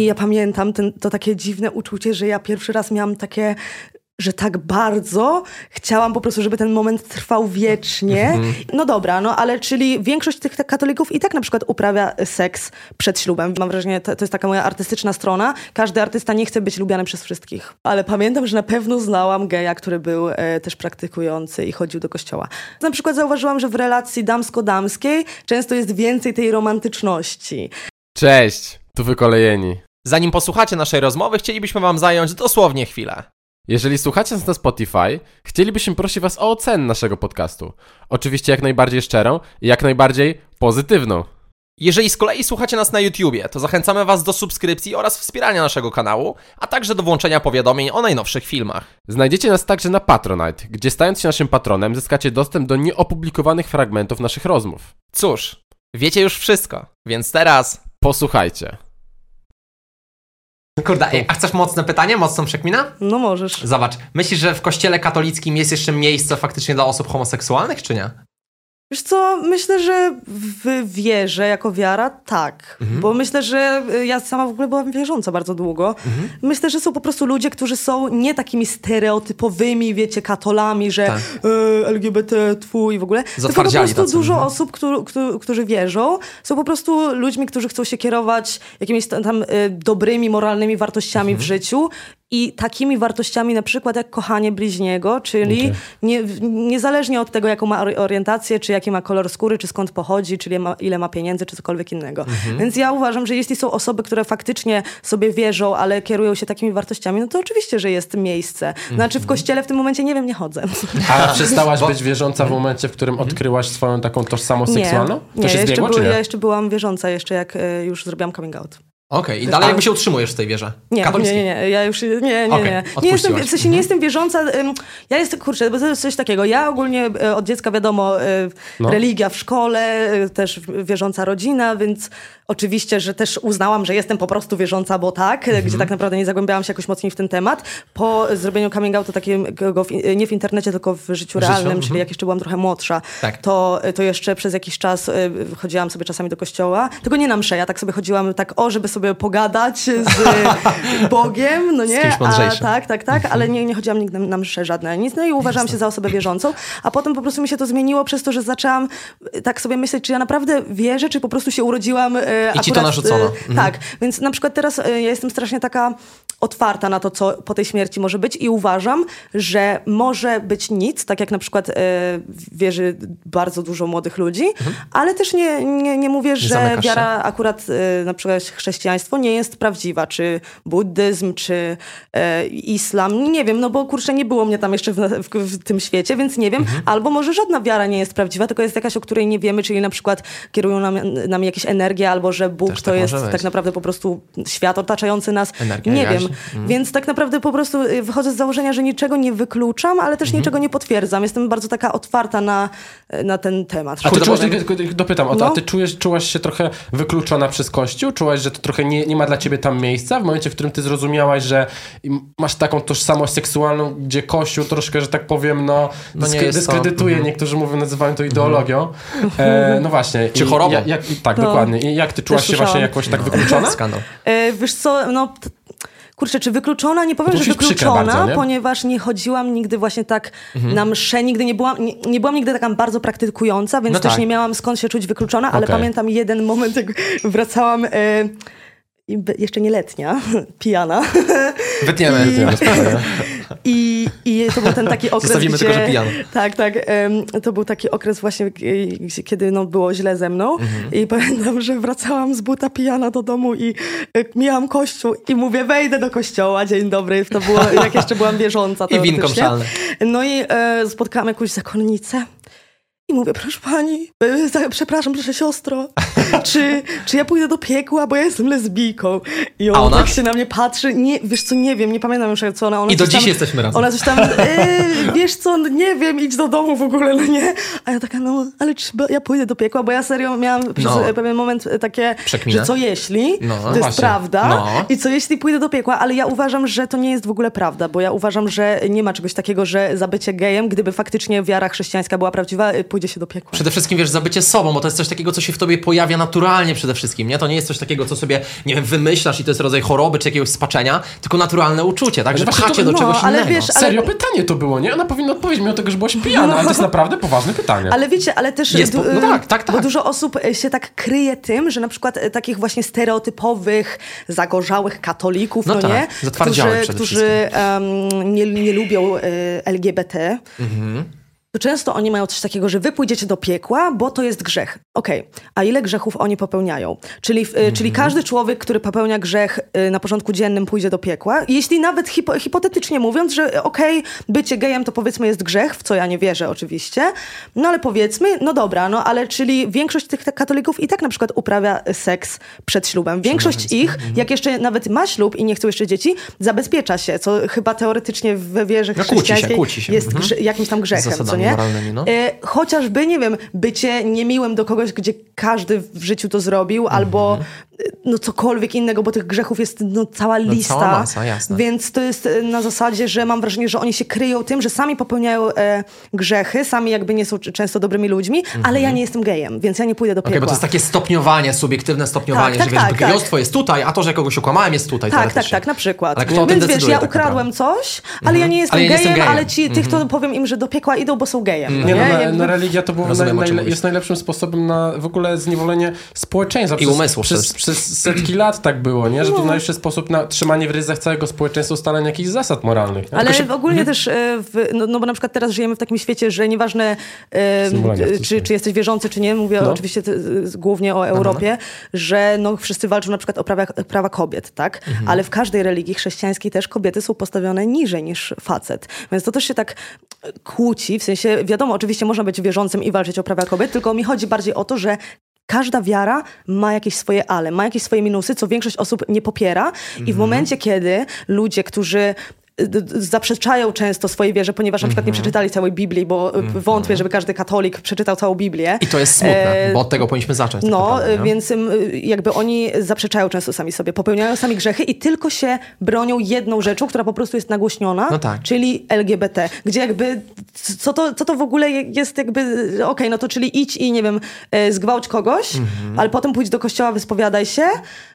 I ja pamiętam ten, to takie dziwne uczucie, że ja pierwszy raz miałam takie że tak bardzo chciałam po prostu, żeby ten moment trwał wiecznie. Mhm. No dobra, no ale czyli większość tych katolików i tak na przykład uprawia seks przed ślubem. Mam wrażenie, to, to jest taka moja artystyczna strona. Każdy artysta nie chce być lubiany przez wszystkich. Ale pamiętam, że na pewno znałam geja, który był e, też praktykujący i chodził do kościoła. Na przykład zauważyłam, że w relacji damsko-damskiej często jest więcej tej romantyczności. Cześć, tu wykolejeni. Zanim posłuchacie naszej rozmowy, chcielibyśmy wam zająć dosłownie chwilę. Jeżeli słuchacie nas na Spotify, chcielibyśmy prosić Was o ocenę naszego podcastu. Oczywiście jak najbardziej szczerą i jak najbardziej pozytywną. Jeżeli z kolei słuchacie nas na YouTubie, to zachęcamy Was do subskrypcji oraz wspierania naszego kanału, a także do włączenia powiadomień o najnowszych filmach. Znajdziecie nas także na Patronite, gdzie stając się naszym patronem zyskacie dostęp do nieopublikowanych fragmentów naszych rozmów. Cóż, wiecie już wszystko, więc teraz posłuchajcie. Kurde, ej, a chcesz mocne pytanie, mocną przekminę? No możesz. Zobacz, myślisz, że w kościele katolickim jest jeszcze miejsce faktycznie dla osób homoseksualnych, czy nie? Wiesz co, myślę, że w wierze jako wiara tak. Mhm. Bo myślę, że y, ja sama w ogóle byłam wierząca bardzo długo. Mhm. Myślę, że są po prostu ludzie, którzy są nie takimi stereotypowymi, wiecie, katolami, że tak. e, LGBT, twój i w ogóle. Tylko po prostu tacy. dużo osób, którzy, którzy wierzą, są po prostu ludźmi, którzy chcą się kierować jakimiś tam y, dobrymi, moralnymi wartościami w mhm. życiu i takimi wartościami na przykład jak kochanie bliźniego, czyli okay. nie, niezależnie od tego, jaką ma orientację, czy jaki ma kolor skóry, czy skąd pochodzi, czy ile ma, ile ma pieniędzy, czy cokolwiek innego. Mhm. Więc ja uważam, że jeśli są osoby, które faktycznie sobie wierzą, ale kierują się takimi wartościami, no to oczywiście, że jest miejsce. Znaczy w mhm. kościele w tym momencie nie wiem, nie chodzę. A przestałaś być wierząca w momencie, w którym odkryłaś swoją taką tożsamość nie. seksualną? To nie, się zbiegło, jeszcze, ja jeszcze byłam wierząca, jeszcze jak y, już zrobiłam coming out. Okej, okay. i dalej jakby się utrzymujesz w tej wierze? Nie, nie, nie, nie, ja już, nie, nie, okay. nie. nie jestem, w sensie nie mhm. jestem wierząca, ja jestem, kurczę, bo to jest coś takiego, ja ogólnie e, od dziecka wiadomo, e, no. religia w szkole, e, też wierząca rodzina, więc Oczywiście, że też uznałam, że jestem po prostu wierząca, bo tak, mhm. gdzie tak naprawdę nie zagłębiałam się jakoś mocniej w ten temat. Po zrobieniu coming outu takiego w, nie w internecie, tylko w życiu w realnym, życiu? czyli mhm. jak jeszcze byłam trochę młodsza, tak. to, to jeszcze przez jakiś czas y, chodziłam sobie czasami do kościoła. Tylko nie na mszę, ja tak sobie chodziłam tak, o, żeby sobie pogadać z Bogiem, no nie? A, tak, tak, tak, ale nie, nie chodziłam nigdy na msze żadne nic. No i uważałam się za osobę wierzącą, a potem po prostu mi się to zmieniło przez to, że zaczęłam tak sobie myśleć, czy ja naprawdę wierzę, czy po prostu się urodziłam i akurat, ci to narzucono. Y, mhm. Tak, więc na przykład teraz y, ja jestem strasznie taka otwarta na to, co po tej śmierci może być i uważam, że może być nic, tak jak na przykład y, wierzy bardzo dużo młodych ludzi, mhm. ale też nie, nie, nie mówię, że wiara akurat na przykład chrześcijaństwo nie jest prawdziwa, czy buddyzm, czy islam, nie wiem, no bo kurczę, nie było mnie tam jeszcze w, w, w tym świecie, więc nie wiem, mhm. albo może żadna wiara nie jest prawdziwa, tylko jest jakaś, o której nie wiemy, czyli na przykład kierują nam, nami jakieś energie, albo że Bóg Też to tak jest tak naprawdę po prostu świat otaczający nas. Energia, nie wiem. Mm. Więc tak naprawdę po prostu y, wychodzę z założenia, że niczego nie wykluczam, ale też mm. niczego nie potwierdzam. Jestem bardzo taka otwarta na, y, na ten temat. A ty czujesz, dopytam o to, no? a ty czujesz, czułaś się trochę wykluczona przez Kościół? Czułaś, że to trochę nie, nie ma dla ciebie tam miejsca? W momencie, w którym ty zrozumiałaś, że masz taką tożsamość seksualną, gdzie Kościół troszkę, że tak powiem, no, no dysk dyskredytuje, to... niektórzy mówią, nazywają to ideologią. E, no właśnie. Czy chorobą. Jak, tak, no. dokładnie. I jak ty czułaś się właśnie jakoś tak wykluczona? Skandal. E, wiesz co, no kurczę, czy wykluczona? Nie powiem, że wykluczona, bardzo, nie? ponieważ nie chodziłam nigdy właśnie tak mhm. na msze, nigdy nie byłam, nie, nie, byłam nigdy taka bardzo praktykująca, więc no też tak. nie miałam skąd się czuć wykluczona, ale okay. pamiętam jeden moment, jak wracałam... E, jeszcze nieletnia, pijana. Wytniemy. I, i, I to był ten taki okres, Zostawimy gdzie, tylko, że pijana. Tak, tak. Um, to był taki okres właśnie, kiedy no, było źle ze mną mhm. i pamiętam, że wracałam z buta pijana do domu i e, miałam kościół i mówię, wejdę do kościoła, dzień dobry. To było, jak jeszcze byłam wierząca. I winko szalne. No i e, spotkałam jakąś zakonnicę i mówię, proszę pani, e, przepraszam, proszę siostro, czy, czy ja pójdę do piekła, bo ja jestem lesbijką. I ona, ona? tak się na mnie patrzy, nie, wiesz co, nie wiem, nie pamiętam już co ona... ona I do dziś jesteśmy razem. Ona coś tam, e, wiesz co, nie wiem, idź do domu w ogóle, no nie. A ja taka, no, ale czy ja pójdę do piekła, bo ja serio miałam no. przez pewien moment takie, Przekminę. że co jeśli, no, to właśnie. jest prawda, no. i co jeśli pójdę do piekła, ale ja uważam, że to nie jest w ogóle prawda, bo ja uważam, że nie ma czegoś takiego, że za bycie gejem, gdyby faktycznie wiara chrześcijańska była prawdziwa, pójdzie się do piekła. Przede wszystkim, wiesz, za bycie sobą, bo to jest coś takiego, co się w tobie pojawia naturalnie przede wszystkim, nie? To nie jest coś takiego, co sobie, nie wiem, wymyślasz i to jest rodzaj choroby czy jakiegoś spaczenia, tylko naturalne uczucie, tak? Że właśnie pcha cię to- do no, czegoś ale innego. wiesz, ale- Serio, pytanie to było, nie? Ona powinna odpowiedzieć mimo tego, że byłaś pijana, ale to jest naprawdę poważne pytanie. Ale wiecie, ale też Jest po- no tak, tak, tak. Bo dużo osób e, się tak kryje tym, że na przykład e, takich właśnie stereotypowych, zagorzałych katolików, No no, tak, nie? Którzy, którzy em, nie, nie lubią e, LGBT. Mhm. To często oni mają coś takiego, że wy pójdziecie do piekła, bo to jest grzech. Okej, a ile grzechów oni popełniają? Czyli, w- e, czyli Mhm. każdy człowiek, który popełnia grzech e, na porządku dziennym pójdzie do piekła. Jeśli nawet hipo, hipotetycznie mówiąc, że okej, bycie gejem to powiedzmy jest grzech, w co ja nie wierzę oczywiście, no ale powiedzmy, no dobra, no ale czyli większość tych katolików i tak na przykład uprawia seks przed ślubem. Większość ich, Mhm. jak jeszcze nawet ma ślub i nie chcą jeszcze dzieci, zabezpiecza się, co chyba teoretycznie w wierze No, kłóci się, chrześcijańskiej kłóci się. jest Mhm. jakimś tam grzechem, co Zasadami nie? moralnymi, no. E, chociażby, nie wiem, bycie niemiłym do kogoś, gdzie każdy w życiu to zrobił, Mhm. albo e, no cokolwiek innego, bo tych grzechów jest no, cała lista. cała masa, jasne. Więc to jest e, na zasadzie, że mam wrażenie, że oni się kryją tym, że sami popełniają e, grzechy, sami jakby nie są często dobrymi ludźmi, ale ja nie jestem gejem, więc ja nie pójdę do piekła. bo to jest takie stopniowanie, subiektywne stopniowanie, Tak, że tak, wiesz, tak, gejostwo jest tutaj, a to, że kogoś okłamałem jest tutaj Tak, tak, tak, na przykład. Ale kto Więc wiesz, ja tak ukradłem coś, ale ja nie jestem Ale ja nie gejem, jestem gejem. ale ci, tych to powiem im, że do piekła idą, bo są gejem. Nie, no, na, Jakby- na religia to było Rozumiem, najle, jest najlepszym sposobem na w ogóle zniewolenie społeczeństwa. I umysłu Przez, przede przez setki lat tak było, nie? Że to najlepszy sposób na trzymanie w ryzach całego społeczeństwa, ustalenie jakichś zasad moralnych. Nie? Ale się- ogólnie też, e, w, no, no bo na przykład teraz żyjemy w takim świecie, że nieważne e, czy, czy jesteś wierzący, czy nie, mówię No. oczywiście głównie o Europie, że no, wszyscy walczą na przykład o prawa, prawa kobiet, tak? Ale w każdej religii chrześcijańskiej też kobiety są postawione niżej niż facet. Więc to też się tak kłóci, w sensie wiadomo, oczywiście można być wierzącym i walczyć o prawa kobiet, tylko mi chodzi bardziej o to, że Każda wiara ma jakieś swoje ale, ma jakieś swoje minusy, co większość osób nie popiera. I w momencie, kiedy ludzie, którzy zaprzeczają często swojej wierze, ponieważ na przykład nie przeczytali całej Biblii, bo y, wątpię, żeby każdy katolik przeczytał całą Biblię. I to jest smutne, E, bo od tego powinniśmy zacząć. tak No, naprawdę, y, więc y, jakby oni zaprzeczają często sami sobie, popełniają sami grzechy i tylko się bronią jedną rzeczą, która po prostu jest nagłośniona, No tak. czyli LGBT, gdzie jakby co to, co to w ogóle je- jest jakby, y, okej, no to czyli idź i nie wiem, y, zgwałć kogoś, Mhm. ale potem pójdź do kościoła, wyspowiadaj się,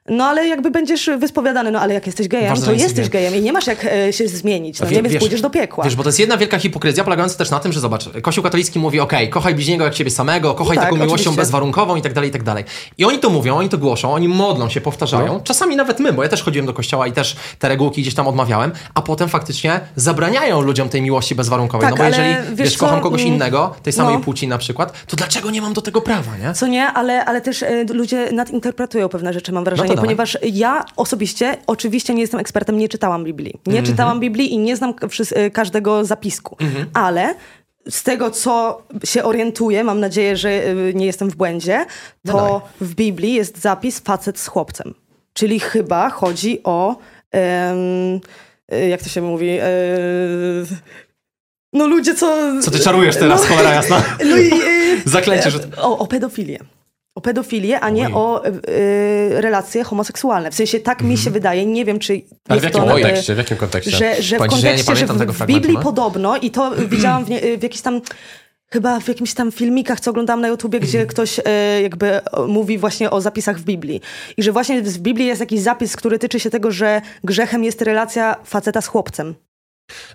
no ale jakby będziesz wyspowiadany, no ale jak jesteś gejem, Ważne, to jesteś gejem i nie masz jak y, się zmienić, no Wie- nie, więc pójdziesz do piekła. Wiesz, bo to jest jedna wielka hipokryzja, polegająca też na tym, że zobacz, Kościół katolicki mówi, okej, kochaj bliźniego jak siebie samego, kochaj No tak, taką miłością oczywiście. bezwarunkową i tak dalej, i tak dalej. I oni to mówią, oni to głoszą, oni modlą się, powtarzają. No. Czasami nawet my, bo ja też chodziłem do kościoła i też te regułki gdzieś tam odmawiałem, a potem faktycznie zabraniają ludziom tej miłości bezwarunkowej. Tak, no bo jeżeli, wiesz wiesz, kocham kogoś mm, innego, tej samej no. płci na przykład, to dlaczego nie mam do tego prawa, nie? Co nie, ale, ale też y, ludzie nadinterpretują pewne rzeczy, mam wrażenie, No ponieważ ja osobiście, oczywiście nie jestem ekspertem, nie czytałam Biblii. Nie Mhm. czytałam Biblii i nie znam y, każdego zapisku, ale z tego, co się orientuję, mam nadzieję, że y, nie jestem w błędzie, No to w Biblii jest zapis facet z chłopcem. Czyli chyba chodzi o... em, y, jak to się mówi? E, no ludzie, co... Co ty czarujesz teraz, no, cholera jasna? No i, Zaklęcie, że... o, o pedofilię. O pedofilię, a nie Oj. o y, y, relacje homoseksualne. W sensie tak mi się wydaje, nie wiem czy Ale w jest jakim to... kontekście? W jakim kontekście? Że, że w ci, że ja kontekście, że w, tego w Biblii no. podobno i to widziałam w, nie, w jakichś tam chyba w jakimś tam filmikach, co oglądałam na YouTubie, Mhm. gdzie ktoś e, jakby mówi właśnie o zapisach w Biblii. I że właśnie w Biblii jest jakiś zapis, który tyczy się tego, że grzechem jest relacja faceta z chłopcem.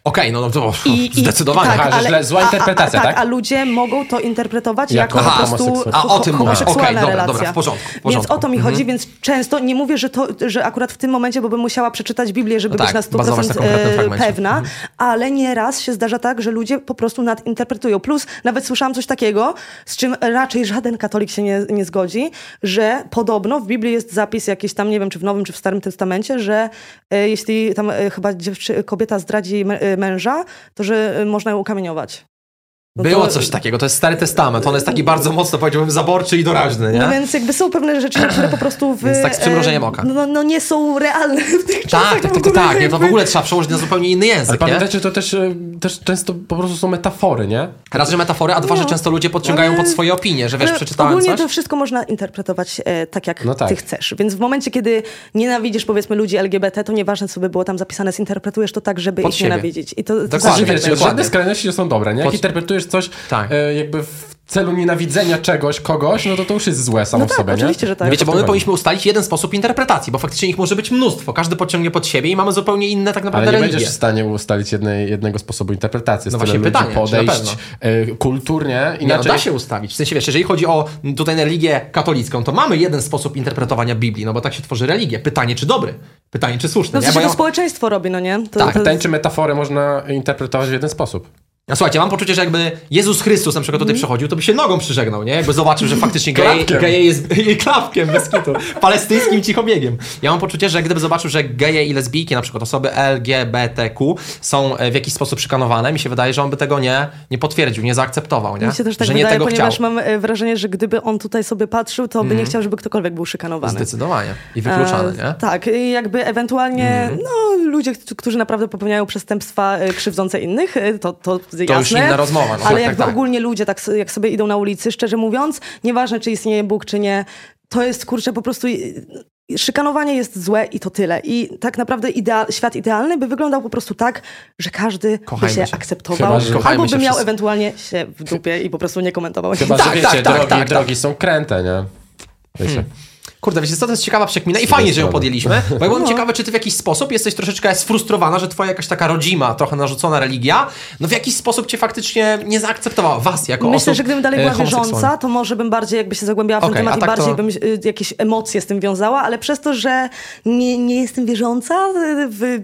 Okej, no, no to I, i- zdecydowanie. Aha, że źle- zła a- a- interpretacja, a, tak? A ludzie mogą to interpretować Jako jako, Aha, po prostu. A o tym homoseksualna Okej, dobra, relacja. dobra, w porządku, w Więc porządku. o to mi Mhm. chodzi, więc często nie mówię, że, to, że akurat w tym momencie, bo bym musiała przeczytać Biblię, żeby No być tak, na bazować 100% na konkretnym e, pewna, Mhm. ale nieraz się zdarza tak, że ludzie po prostu nadinterpretują. Plus nawet słyszałam coś takiego, z czym raczej żaden katolik się nie, nie zgodzi, że podobno w Biblii jest zapis jakiś tam, nie wiem, czy w Nowym, czy w Starym Testamencie, że e, jeśli tam e, chyba dziewczy, kobieta zdradzi mę- męża, to że e, można ją ukamieniować. No Było to- coś takiego, to jest Stary Testament, on jest taki bardzo mocno, powiedziałbym, zaborczy i doraźny, nie? No więc jakby są pewne rzeczy, które po prostu w, Więc tak z przymrużeniem e, oka. No, no nie są realne w tych czasach. Tak, tak, w tak, tak, ogóle, tak, nie, to w jakby- ogóle trzeba przełożyć na zupełnie inny Ale język, nie? pamiętajcie, to też, e, też często po prostu są metafory, nie? Raz, że metafory, a dwa, że No, często ludzie podciągają ale- pod swoje opinie, że wiesz, Ale przeczytałem Ogólnie coś. to wszystko można interpretować e, tak, jak No tak. ty chcesz. Więc w momencie, kiedy nienawidzisz powiedzmy ludzi LGBT, to nieważne, co by było tam zapisane, zinterpretujesz to tak, żeby Pod ich siebie. nienawidzić. I to Dokładnie, Znaczy, tak wiecie, dokładnie. żadne skrajności nie są dobre, nie? Jak Pod- interpretujesz coś Tak. e, jakby w celu nienawidzenia czegoś, kogoś, no to to już jest złe samo No w tak, sobie, oczywiście, nie? że tak. Wiecie, bo my powinniśmy ustalić jeden sposób interpretacji, bo faktycznie ich może być mnóstwo. Każdy podciągnie pod siebie i mamy zupełnie inne tak naprawdę Ale nie religie. będziesz w stanie ustalić jednej, jednego sposobu interpretacji. Jest No właśnie pytanie, podejść y, kulturnie, Nie, no, inaczej... da się ustawić. W sensie, wiesz, jeżeli chodzi o tutaj religię katolicką, to mamy jeden sposób interpretowania Biblii, no bo tak się tworzy religię. Pytanie, czy dobry? Pytanie, czy słuszny? No co Bo się ja- to społeczeństwo robi, no nie? To, Tak, to, Pytanie, czy metaforę można interpretować w jeden sposób. No słuchajcie, mam poczucie, że jakby Jezus Chrystus na przykład tutaj przechodził, to by się nogą przyżegnał, nie? Jakby zobaczył, że faktycznie geje, geje jest i klapkiem bez kitu, palestyńskim cichobiegiem. Ja mam poczucie, że gdyby zobaczył, że geje i lesbijki, na przykład osoby LGBTQ są e, w jakiś sposób szykanowane, mi się wydaje, że on by tego nie, nie potwierdził, nie zaakceptował, nie? Mi się też tak że nie wydaje, tego ponieważ chciał. mam e, wrażenie, że gdyby on tutaj sobie patrzył, to by nie chciał, żeby ktokolwiek był szykanowany. Zdecydowanie. I wykluczany, E, nie? Mhm. Tak, i jakby ewentualnie no, ludzie, którzy naprawdę popełniają przestępstwa krzywdzące innych, e, to, to, jasne. już inna rozmowa, no. Ale Tak, jakby tak, ogólnie ludzie, tak, jak sobie idą na ulicy, szczerze mówiąc, nieważne czy istnieje Bóg, czy nie, to jest kurczę po prostu... Szykanowanie jest złe i to tyle. I tak naprawdę idea- świat idealny by wyglądał po prostu tak, że każdy Kochajmy by się się. akceptował, Chyba, albo by miał wszyscy. ewentualnie się w dupie i po prostu nie komentował. Chyba, Tak, że wiecie, tak, tak, drogi, tak, tak. drogi są kręte, nie? Wiecie. Kurde, wiecie co, to jest ciekawa przekmina i fajnie, że ją podjęliśmy, bo ja No. byłem ciekawy, czy ty w jakiś sposób jesteś troszeczkę sfrustrowana, że twoja jakaś taka rodzima, trochę narzucona religia, no w jakiś sposób cię faktycznie nie zaakceptowała, was jako Myślę, osób że gdybym dalej e, była wierząca, to może bym bardziej jakby się zagłębiała w ten Okej, temat a i tak bardziej to- bym y, jakieś emocje z tym wiązała, ale przez to, że nie, nie jestem wierząca w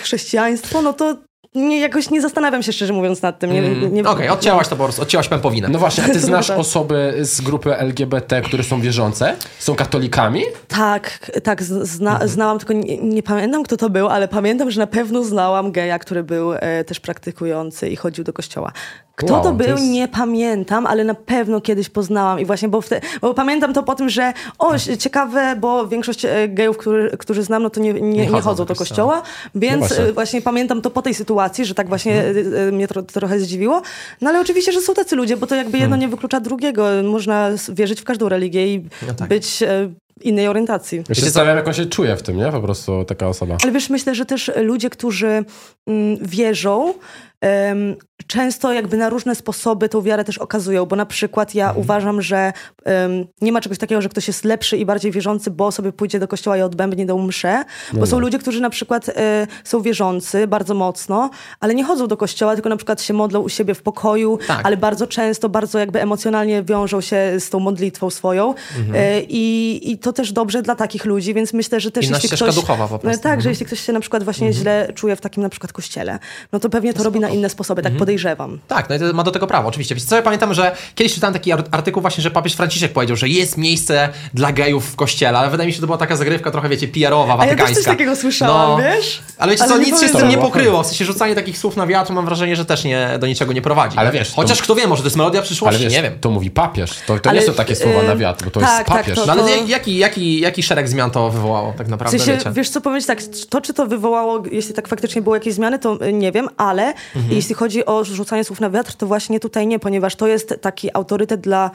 chrześcijaństwo, no to nie, jakoś nie zastanawiam się szczerze mówiąc nad tym. Nie, nie, Okej, odcięłaś to po prostu, odcięłaś pępowinę. No właśnie, a ty znasz osoby z grupy LGBT, które są wierzące? Są katolikami? Tak, tak, zna, Mhm. znałam, tylko nie, nie pamiętam kto to był, ale pamiętam, że na pewno znałam geja, który był e, też praktykujący i chodził do kościoła. Kto Wow, to to był, jest- nie pamiętam, ale na pewno kiedyś poznałam i właśnie, bo, wte, bo pamiętam to po tym, że o, ciekawe, bo większość e, gejów, który, którzy znam, no to nie, nie, nie, chodzą chodzą do kościoła, No więc właśnie. e, właśnie pamiętam to po tej sytuacji, że tak właśnie Mhm. e, e, mnie tro, trochę zdziwiło. No ale oczywiście, że są tacy ludzie, bo to jakby jedno Mhm. nie wyklucza drugiego. Można wierzyć w każdą religię i No tak. być e, innej orientacji. Ja się zastanawiam, jak on się czuje w tym, nie? Po prostu taka osoba. Ale wiesz, myślę, że też ludzie, którzy mm, wierzą, em, często jakby na różne sposoby tą wiarę też okazują, bo na przykład ja Mhm. uważam, że em, nie ma czegoś takiego, że ktoś jest lepszy i bardziej wierzący, bo sobie pójdzie do kościoła i odbębnie tą mszę, bo są ludzie, którzy na przykład e, są wierzący bardzo mocno, ale nie chodzą do kościoła, tylko na przykład się modlą u siebie w pokoju, Tak. ale bardzo często, bardzo jakby emocjonalnie wiążą się z tą modlitwą swoją e, i, i to też dobrze dla takich ludzi, więc myślę, że też Inna jeśli ktoś... duchowa po prostu. E, Tak, że jeśli ktoś się na przykład właśnie źle czuje w takim na przykład kościele, no to pewnie to robi na inne sposoby, tak podejrzewam. Tak, no i to ma do tego prawo, oczywiście. Wiecie co, ja pamiętam, że kiedyś czytałem taki ar- artykuł właśnie, że papież Franciszek powiedział, że jest miejsce dla gejów w kościele, ale wydaje mi się, że to była taka zagrywka trochę, wiecie, PR-owa, A ja watykańska. też coś takiego słyszałam, wiesz? Ale wiecie Ale co, nic się z tym nie pokryło, w sensie rzucanie takich słów na wiatr mam wrażenie, że też nie, do niczego nie prowadzi. Ale wiesz, Chociaż to- kto wie, może to jest melodia przyszłości, Ale wiesz, nie wiem. to mówi papież. To, to Ale, nie są takie słowa y, na wiatr, bo to tak, jest tak, papież. to- No ale jaki, jaki, jaki szereg zmian to wywołało tak W naprawdę, sensie, wiecie? wiesz co powiedzieć, tak, to czy to wywołało, jeśli tak faktycznie były jakieś zmiany, to y, nie wiem, ale Mhm. jeśli chodzi o rzucanie słów na wiatr, to właśnie tutaj nie, ponieważ to jest taki autorytet dla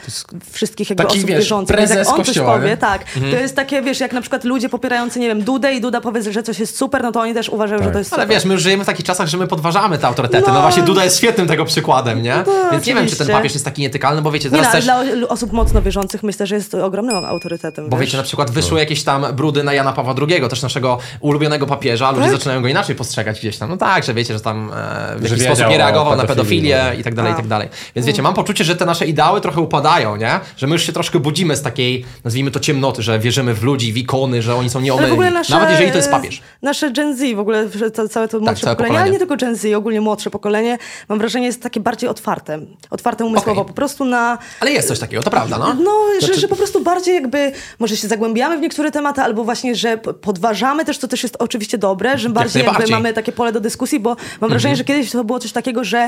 wszystkich jakby taki, osób wiesz, wierzących. Więc jak prezes on coś kościoła, powie, nie? tak, Mhm. to jest takie, wiesz, jak na przykład ludzie popierający, nie wiem, Dudę i Duda powie, że coś jest super, no to oni też uważają, że to jest Ale super. wiesz, my już żyjemy w takich czasach, że my podważamy te autorytety. No, No. właśnie Duda jest świetnym tego przykładem, nie? No, Więc nie wiem, czy ten papież jest taki nietykalny, bo wiecie, Nie, no, teraz ale też... dla osób mocno wierzących myślę, że jest to ogromnym autorytetem. Bo wiesz. wiecie, na przykład wyszły jakieś tam brudy na Jana Pawła II, też naszego ulubionego papieża, a ludzie Tak? zaczynają go inaczej postrzegać gdzieś tam. No tak, że wiecie, że tam e, w jakiś sposób nie reagował na pedofilii, pedofilię no. i tak dalej, i tak dalej. Więc wiecie, mam poczucie, że te nasze ideały trochę upadają, nie? Że my już się troszkę budzimy z takiej, nazwijmy to ciemnoty, że wierzymy w ludzi, w ikony, że oni są nieomylni. nasze, Nawet jeżeli to jest papież. Tak, Nasze Gen Z, w ogóle to, całe to młodsze całe pokolenie, ale nie tylko Gen Z, ogólnie młodsze pokolenie, mam wrażenie, jest takie bardziej otwarte. Otwarte umysłowo, Okej. po prostu na... Ale jest coś takiego, to prawda, no? No, że, że po prostu bardziej jakby, może się zagłębiamy w niektóre tematy, albo właśnie, że podważamy też, co też jest oczywiście dobre, że bardziej jakby najbardziej. mamy takie pole do dyskusji, bo mam wrażenie, że kiedyś to było coś takiego, że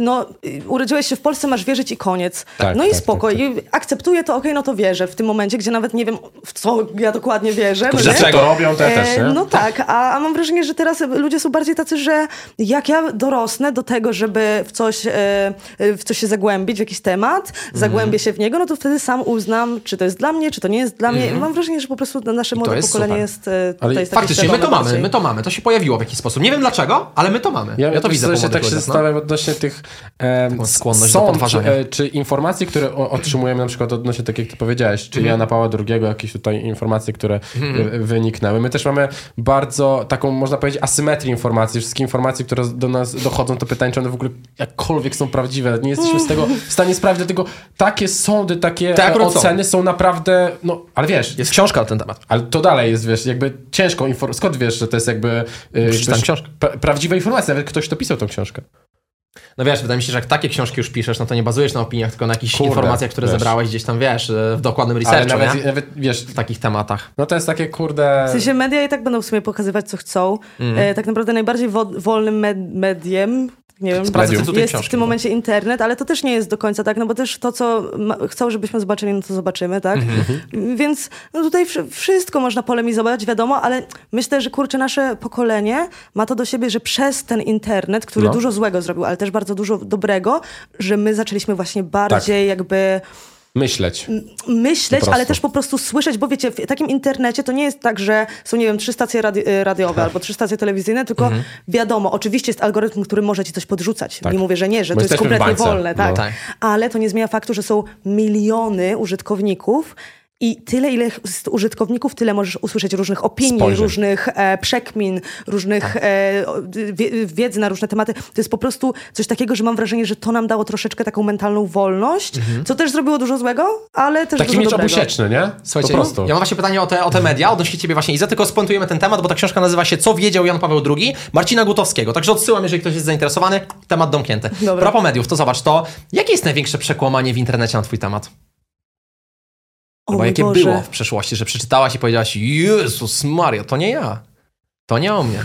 no, urodziłeś się w Polsce, masz wierzyć i koniec. Tak, no i tak, spoko, tak, i akceptuję to, okej, no to wierzę w tym momencie, gdzie nawet nie wiem, w co ja dokładnie wierzę. no nie? Dlaczego robią te też, nie? E, No tak, a, a mam wrażenie, że teraz ludzie są bardziej tacy, że jak ja dorosnę do tego, żeby w coś, e, w coś się zagłębić, w jakiś temat, Mhm. zagłębię się w niego, no to wtedy sam uznam, czy to jest dla mnie, czy to nie jest dla mnie. Mam wrażenie, że po prostu nasze młode Mhm. jest pokolenie super. jest e, Ale tutaj jest Faktycznie, my to mamy, bardziej. my to mamy. To się pojawiło w jakiś sposób. Nie wiem dlaczego, ale my to mamy. Ja, to wiesz widzę po właśnie tak się ludziach, no. Odnośnie tych e, skłonność do sąd, podważania. e, czy informacji, które otrzymujemy na przykład odnośnie, tak jak ty powiedziałeś, czy Mhm. Jana Pawła II, jakieś tutaj informacje, które e, wyniknęły. My też mamy bardzo taką, można powiedzieć, asymetrię informacji. Wszystkie informacje, które do nas dochodzą, to pytanie, czy one w ogóle jakkolwiek są prawdziwe. Nie jesteśmy z tego w stanie sprawdzić, dlatego takie sądy, takie Tak, e, akurat są. oceny są naprawdę, no, ale wiesz, Jest książka na ten temat. ale to dalej jest, wiesz, jakby ciężką informacją. Skąd wiesz, że to jest jakby... Przeczytałem książkę. pra- prawdziwa informacja, nawet ktoś to pisał tą książkę. No wiesz, wydaje mi się, że jak takie książki już piszesz, no to nie bazujesz na opiniach, tylko na jakichś Kurde, informacjach, które wiesz. zebrałeś gdzieś tam, wiesz, e, w dokładnym Ale researchu, nawet, nie? nawet, wiesz, W takich tematach. no to jest takie, kurde... W sensie media i tak będą w sumie pokazywać, co chcą. E, tak naprawdę najbardziej wo- wolnym med- mediem, nie wiem, Sprawdzę jest w tym momencie internet, ale to też nie jest do końca tak, no bo też to, co ma- chcą, żebyśmy zobaczyli, no to zobaczymy, tak? Więc no tutaj wszy- wszystko można polemizować, wiadomo, ale myślę, że kurczę, nasze pokolenie ma to do siebie, że przez ten internet, który No. dużo złego zrobił, ale też bardzo dużo dobrego, że my zaczęliśmy właśnie bardziej jakby Myśleć. myśleć, ale też po prostu słyszeć, bo wiecie, w takim internecie to nie jest tak, że są, nie wiem, trzy stacje radi- y, radiowe albo trzy stacje telewizyjne, tylko Mhm. wiadomo, oczywiście jest algorytm, który może ci coś podrzucać. Nie mówię, że nie, że Tak. Bo to jest kompletnie bańce. wolne, tak. No. Tak. Ale to nie zmienia faktu, że są miliony użytkowników i tyle, ile z użytkowników, tyle możesz usłyszeć różnych opinii, Spojrzeń. różnych e, przekmin, różnych Tak. e, wiedzy na różne tematy. To jest po prostu coś takiego, że mam wrażenie, że to nam dało troszeczkę taką mentalną wolność, co też zrobiło dużo złego, ale też Mhm. Taki dużo miecz dobrego. obusieczny, nie? Słuchajcie, po prostu. ja mam właśnie pytanie o te, o te media, odnośnie ciebie właśnie Iza, tylko spuentujemy ten temat, bo ta książka nazywa się Co wiedział Jan Paweł II Marcina Gutowskiego, także odsyłam, jeżeli ktoś jest zainteresowany, temat domknięty. Dobra. Propos mediów, to zobacz to, jakie jest największe przekłamanie w internecie na twój temat? O Bo jakie Boże. było w przeszłości, że przeczytałaś i powiedziałaś Jezus Maria, to nie ja. To nie o mnie.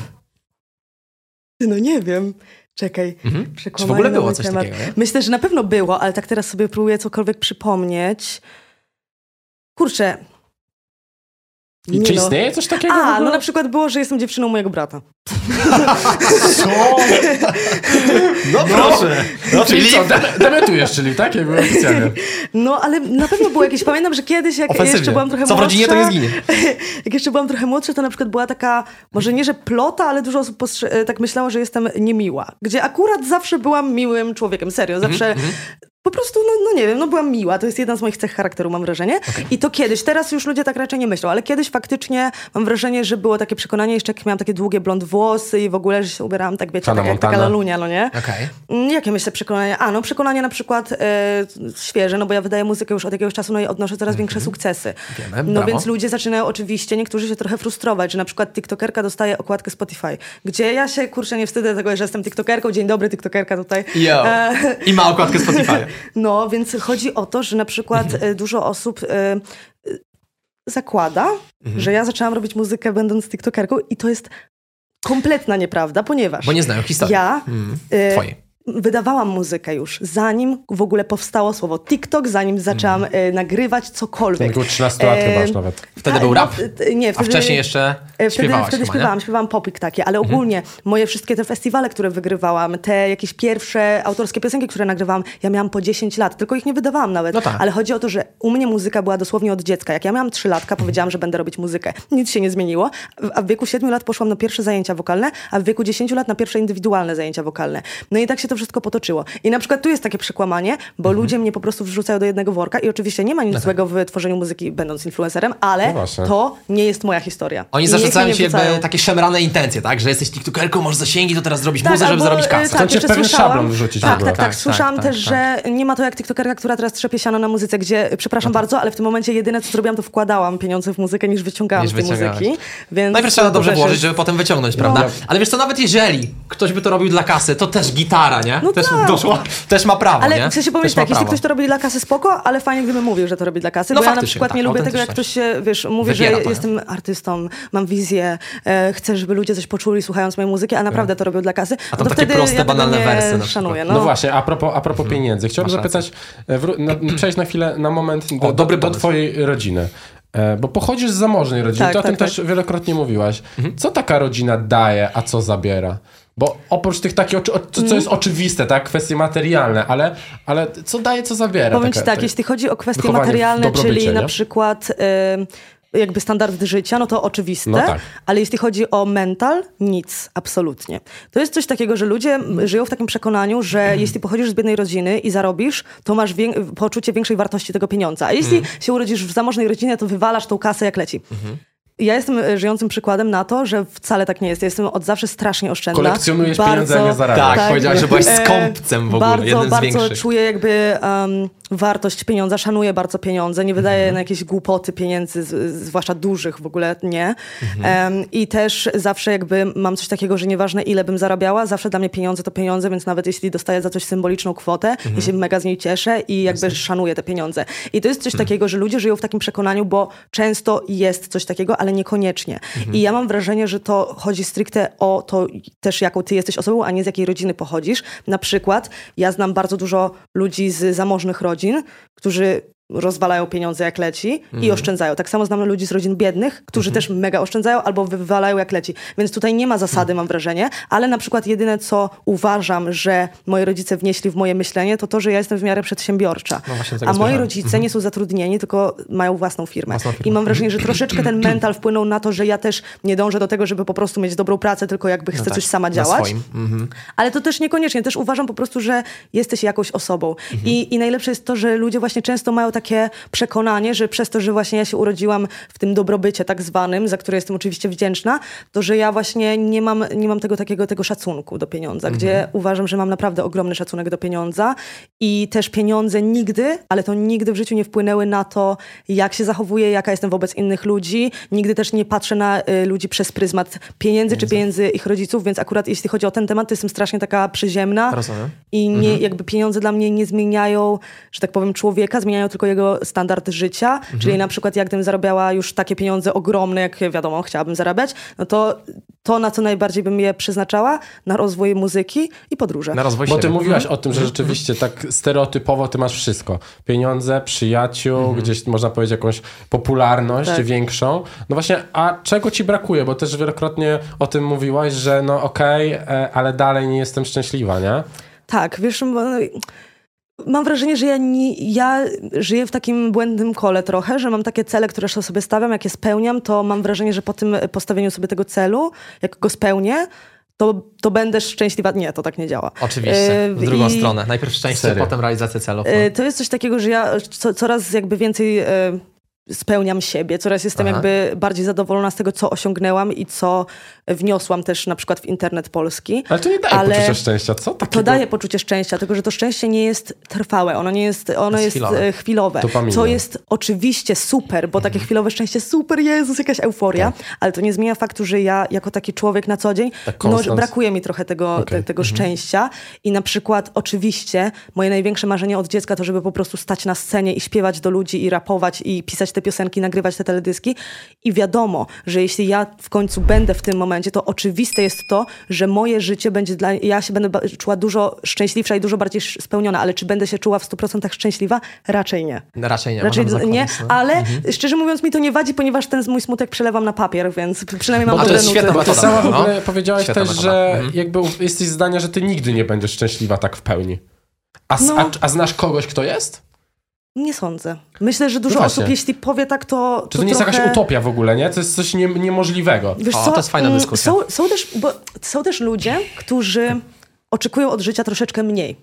No nie wiem. Czekaj. Mhm. Czy w ogóle było coś temat. takiego, nie? Myślę, że na pewno było, ale tak teraz sobie próbuję cokolwiek przypomnieć. Kurczę. I czy no. istnieje coś takiego w A, ogóle? no na przykład było, że jestem dziewczyną mojego brata. No proszę. No, Czyli co, de- dementujesz, czyli tak? Jakby oficjalnie. No, ale na pewno było jakieś. Pamiętam, że kiedyś, jak Ofensywnie. jeszcze byłam trochę Co w młodsza... rodzinie, to nie zginie. jak jeszcze byłam trochę młodsza, to na przykład była taka, może nie, że plota, ale dużo osób e, tak myślało, że jestem niemiła. Gdzie akurat zawsze byłam miłym człowiekiem, serio. Zawsze po prostu, no, no nie wiem, no byłam miła. To jest jedna z moich cech charakteru, mam wrażenie. I to kiedyś, teraz już ludzie tak raczej nie myślą, ale kiedyś faktycznie mam wrażenie, że było takie przekonanie, jeszcze jak miałam takie długie blond włosy i w ogóle, że się ubierałam tak, wiecie, tak jak taka lalunia, no nie? Okej. Mm, Jakie myślę przekonanie? A, no przekonanie na przykład e, świeże, no bo ja wydaję muzykę już od jakiegoś czasu, no i odnoszę coraz większe sukcesy. Wiemy, no brawo. więc ludzie zaczynają oczywiście, niektórzy się trochę frustrować, że na przykład tiktokerka dostaje okładkę Spotify, gdzie ja się, kurczę, nie wstydzę tego, że jestem tiktokerką, dzień dobry tiktokerka tutaj. Yo. E, I ma okładkę Spotify. No, więc chodzi o to, że na przykład e, dużo osób e, e, zakłada, że ja zaczęłam robić muzykę będąc tiktokerką i to jest kompletna nieprawda, ponieważ Bo nie znają historii. ja Mm. Twojej. Wydawałam muzykę już, zanim w ogóle powstało słowo TikTok, zanim zaczęłam Mhm. e, nagrywać cokolwiek. Około 13 lat E, chyba już nawet. Wtedy a, był no, rap? Nie, A wtedy, wcześniej jeszcze e, Wtedy, śpiewałaś wtedy nie? Mhm. śpiewałam, śpiewałam popik takie, ale ogólnie moje wszystkie te festiwale, które wygrywałam, te jakieś pierwsze autorskie piosenki, które nagrywałam, ja miałam po 10 lat, tylko ich nie wydawałam nawet. No tak. Ale chodzi o to, że u mnie muzyka była dosłownie od dziecka. Jak ja miałam 3 latka, Mhm. powiedziałam, że będę robić muzykę. Nic się nie zmieniło. W- A w wieku 7 lat poszłam na pierwsze zajęcia wokalne, a w wieku 10 lat na pierwsze indywidualne zajęcia wokalne. No i tak się to wszystko potoczyło. I na przykład tu jest takie przekłamanie, bo Mhm. ludzie mnie po prostu wrzucają do jednego worka i oczywiście nie ma nic złego w tworzeniu muzyki, będąc influencerem, ale No to nie jest moja historia. Oni zarzucają ci jakby takie szemrane intencje, tak? Że jesteś tiktokerką, masz zasięgi, to teraz zrobić Tak, muzę, żeby zarobić e, kasę. Tak, Chcą cię pewien szablon wrzucić w Tak, ogóle. tak, tak, Tak, Słyszałam tak, też, tak, że nie ma to jak tiktokerka, która teraz trzepie siano na muzyce, gdzie, przepraszam bardzo, ale w tym momencie jedyne, co zrobiłam, to wkładałam pieniądze w muzykę, niż wyciągałam z tej muzyki. Więc Najpierw trzeba to dobrze włożyć, żeby potem wyciągnąć, prawda? No. Ale wiesz co, nawet jeżeli ktoś by to robił dla kasy, to też gitara, nie? No też tak. doszło, też ma prawo, Ale nie? powiem też ci tak, jeśli ktoś to robi dla kasy, spoko, ale fajnie gdyby mówił, że to robi dla kasy, No bo ja na przykład tak, nie lubię tego, jak ktoś się, wiesz, mówi, że Wybiera to, nie? jestem artystą, mam wizję, e, chcę, żeby ludzie coś poczuli słuchając mojej muzyki, a naprawdę to robią dla kasy, A no to to takie wtedy proste, ja banalne wersy szanuję. No, No. właśnie, a propos, a propos pieniędzy. Chciałbym Masz zapytać, e, wró- na, przejść na chwilę, na moment do, O, dobry do, twojej rodziny. E, Bo pochodzisz z zamożnej rodziny, Tak, ty o tak, tym tak. też wielokrotnie mówiłaś. Mhm. Co taka rodzina daje, a co zabiera? Bo oprócz tych takich, co, Mhm. co jest oczywiste, tak, kwestie materialne, ale, ale co daje, co zabiera? Powiem ci taka- tak, jeśli chodzi o kwestie materialne, czyli na nie? przykład y, jakby standardy życia, no to oczywiste, No tak. ale jeśli chodzi o mental, nic, absolutnie. To jest coś takiego, że ludzie żyją w takim przekonaniu, że jeśli pochodzisz z biednej rodziny i zarobisz, to masz wię- poczucie większej wartości tego pieniądza. A jeśli się urodzisz w zamożnej rodzinie, to wywalasz tą kasę jak leci. Ja jestem e, żyjącym przykładem na to, że wcale tak nie jest. Ja jestem od zawsze strasznie oszczędna. Kolekcjonujesz pieniądze, a nie zarabiasz. Tak, powiedziałaś, że byłaś E, skąpcem w ogóle, Bardzo, jednym z bardzo większych. czuję jakby um, wartość pieniądza, szanuję bardzo pieniądze, nie wydaję Mhm. na jakieś głupoty pieniędzy, zwłaszcza dużych w ogóle nie. Mhm. Em, I też zawsze jakby mam coś takiego, że nieważne ile bym zarabiała, zawsze dla mnie pieniądze to pieniądze, więc nawet jeśli dostaję za coś symboliczną kwotę, Mhm. ja się mega z niej cieszę i jakby szanuję te pieniądze. I to jest coś Mhm. takiego, że ludzie żyją w takim przekonaniu, bo często jest coś takiego, ale niekoniecznie. Mhm. I ja mam wrażenie, że to chodzi stricte o to też, jaką ty jesteś osobą, a nie z jakiej rodziny pochodzisz. Na przykład ja znam bardzo dużo ludzi z zamożnych rodzin, którzy rozwalają pieniądze jak leci i oszczędzają. Tak samo znam ludzi z rodzin biednych, którzy też mega oszczędzają albo wywalają jak leci. Więc tutaj nie ma zasady, mam wrażenie, ale na przykład jedyne, co uważam, że moi rodzice wnieśli w moje myślenie, to to, że ja jestem w miarę przedsiębiorcza. No A moi rodzice nie są zatrudnieni, tylko mają własną firmę. Własną firmę. I mam wrażenie, że troszeczkę ten mental wpłynął na to, że ja też nie dążę do tego, żeby po prostu mieć dobrą pracę, tylko jakby chcę tak, coś sama działać. Mhm. Ale to też niekoniecznie. Też uważam po prostu, że jesteś jakąś osobą. Mhm. I, I najlepsze jest to, że ludzie właśnie często mają takie przekonanie, że przez to, że właśnie ja się urodziłam w tym dobrobycie tak zwanym, za które jestem oczywiście wdzięczna, to że ja właśnie nie mam, nie mam tego takiego tego szacunku do pieniądza, Mhm. gdzie uważam, że mam naprawdę ogromny szacunek do pieniądza i też pieniądze nigdy, ale to nigdy w życiu nie wpłynęły na to, jak się zachowuję, jaka jestem wobec innych ludzi. Nigdy też nie patrzę na y, ludzi przez pryzmat pieniędzy czy pieniędzy ich rodziców, więc akurat jeśli chodzi o ten temat, to jestem strasznie taka przyziemna Rozumiem. i nie, jakby pieniądze dla mnie nie zmieniają, że tak powiem, człowieka, zmieniają tylko jego standard życia. Czyli na przykład jak gdybym zarabiała już takie pieniądze ogromne, jak wiadomo, chciałabym zarabiać, no to to, na co najbardziej bym je przeznaczała, na rozwój muzyki i podróże. Na rozwój Bo ty siebie. mówiłaś o tym, że rzeczywiście tak stereotypowo ty masz wszystko. Pieniądze, przyjaciół, gdzieś można powiedzieć jakąś popularność Tak. większą. No właśnie, a czego ci brakuje? Bo też wielokrotnie o tym mówiłaś, że no okej, e, ale dalej nie jestem szczęśliwa, nie? Tak, wiesz, bo- mam wrażenie, że ja, nie, ja żyję w takim błędnym kole trochę, że mam takie cele, które sobie stawiam, jak je spełniam, to mam wrażenie, że po tym postawieniu sobie tego celu, jak go spełnię, to, to będę szczęśliwa. Nie, to tak nie działa. Oczywiście, E, w drugą i- stronę. Najpierw szczęście, Serio? potem realizacja celów. E, No. To jest coś takiego, że ja co, coraz jakby więcej e, spełniam siebie, coraz jestem Aha. jakby bardziej zadowolona z tego, co osiągnęłam i co wniosłam też na przykład w internet polski. Ale to nie daje Ale poczucia szczęścia, co? Takiego... To daje poczucie szczęścia, tylko że to szczęście nie jest trwałe, ono nie jest, ono Jest jest, chwilowe. e, chwilowe. Co jest oczywiście super, bo takie chwilowe szczęście super, Jezus, jakaś euforia, ale to nie zmienia faktu, że ja jako taki człowiek na co dzień, Tak no, brakuje mi trochę tego, Okej. te, tego szczęścia i na przykład oczywiście moje największe marzenie od dziecka to, żeby po prostu stać na scenie i śpiewać do ludzi i rapować i pisać te piosenki, nagrywać te teledyski i wiadomo, że jeśli ja w końcu będę w tym momencie, to oczywiste jest to, że moje życie będzie dla... Ja się będę czuła dużo szczęśliwsza i dużo bardziej spełniona, ale czy będę się czuła w 100% szczęśliwa? Raczej nie. Raczej nie. Raczej możemy nie, zakładać, no. ale szczerze mówiąc mi to nie wadzi, ponieważ ten mój smutek przelewam na papier, więc przynajmniej mam Bo to dobre jest nuty. świetna Bo ty metoda. sama w No. ogóle powiedziałaś Świetna też, metoda. że Mhm. jakby jesteś zdania, że ty nigdy nie będziesz szczęśliwa tak w pełni. A, No. a, a znasz kogoś, kto jest? Nie sądzę. Myślę, że dużo No osób, jeśli powie tak, to. Czy to nie jest trochę... jakaś utopia w ogóle, nie? To jest coś nie, niemożliwego. Wiesz O, co? to jest fajna mm, dyskusja. Są, są, też, bo są też ludzie, którzy oczekują od życia troszeczkę mniej.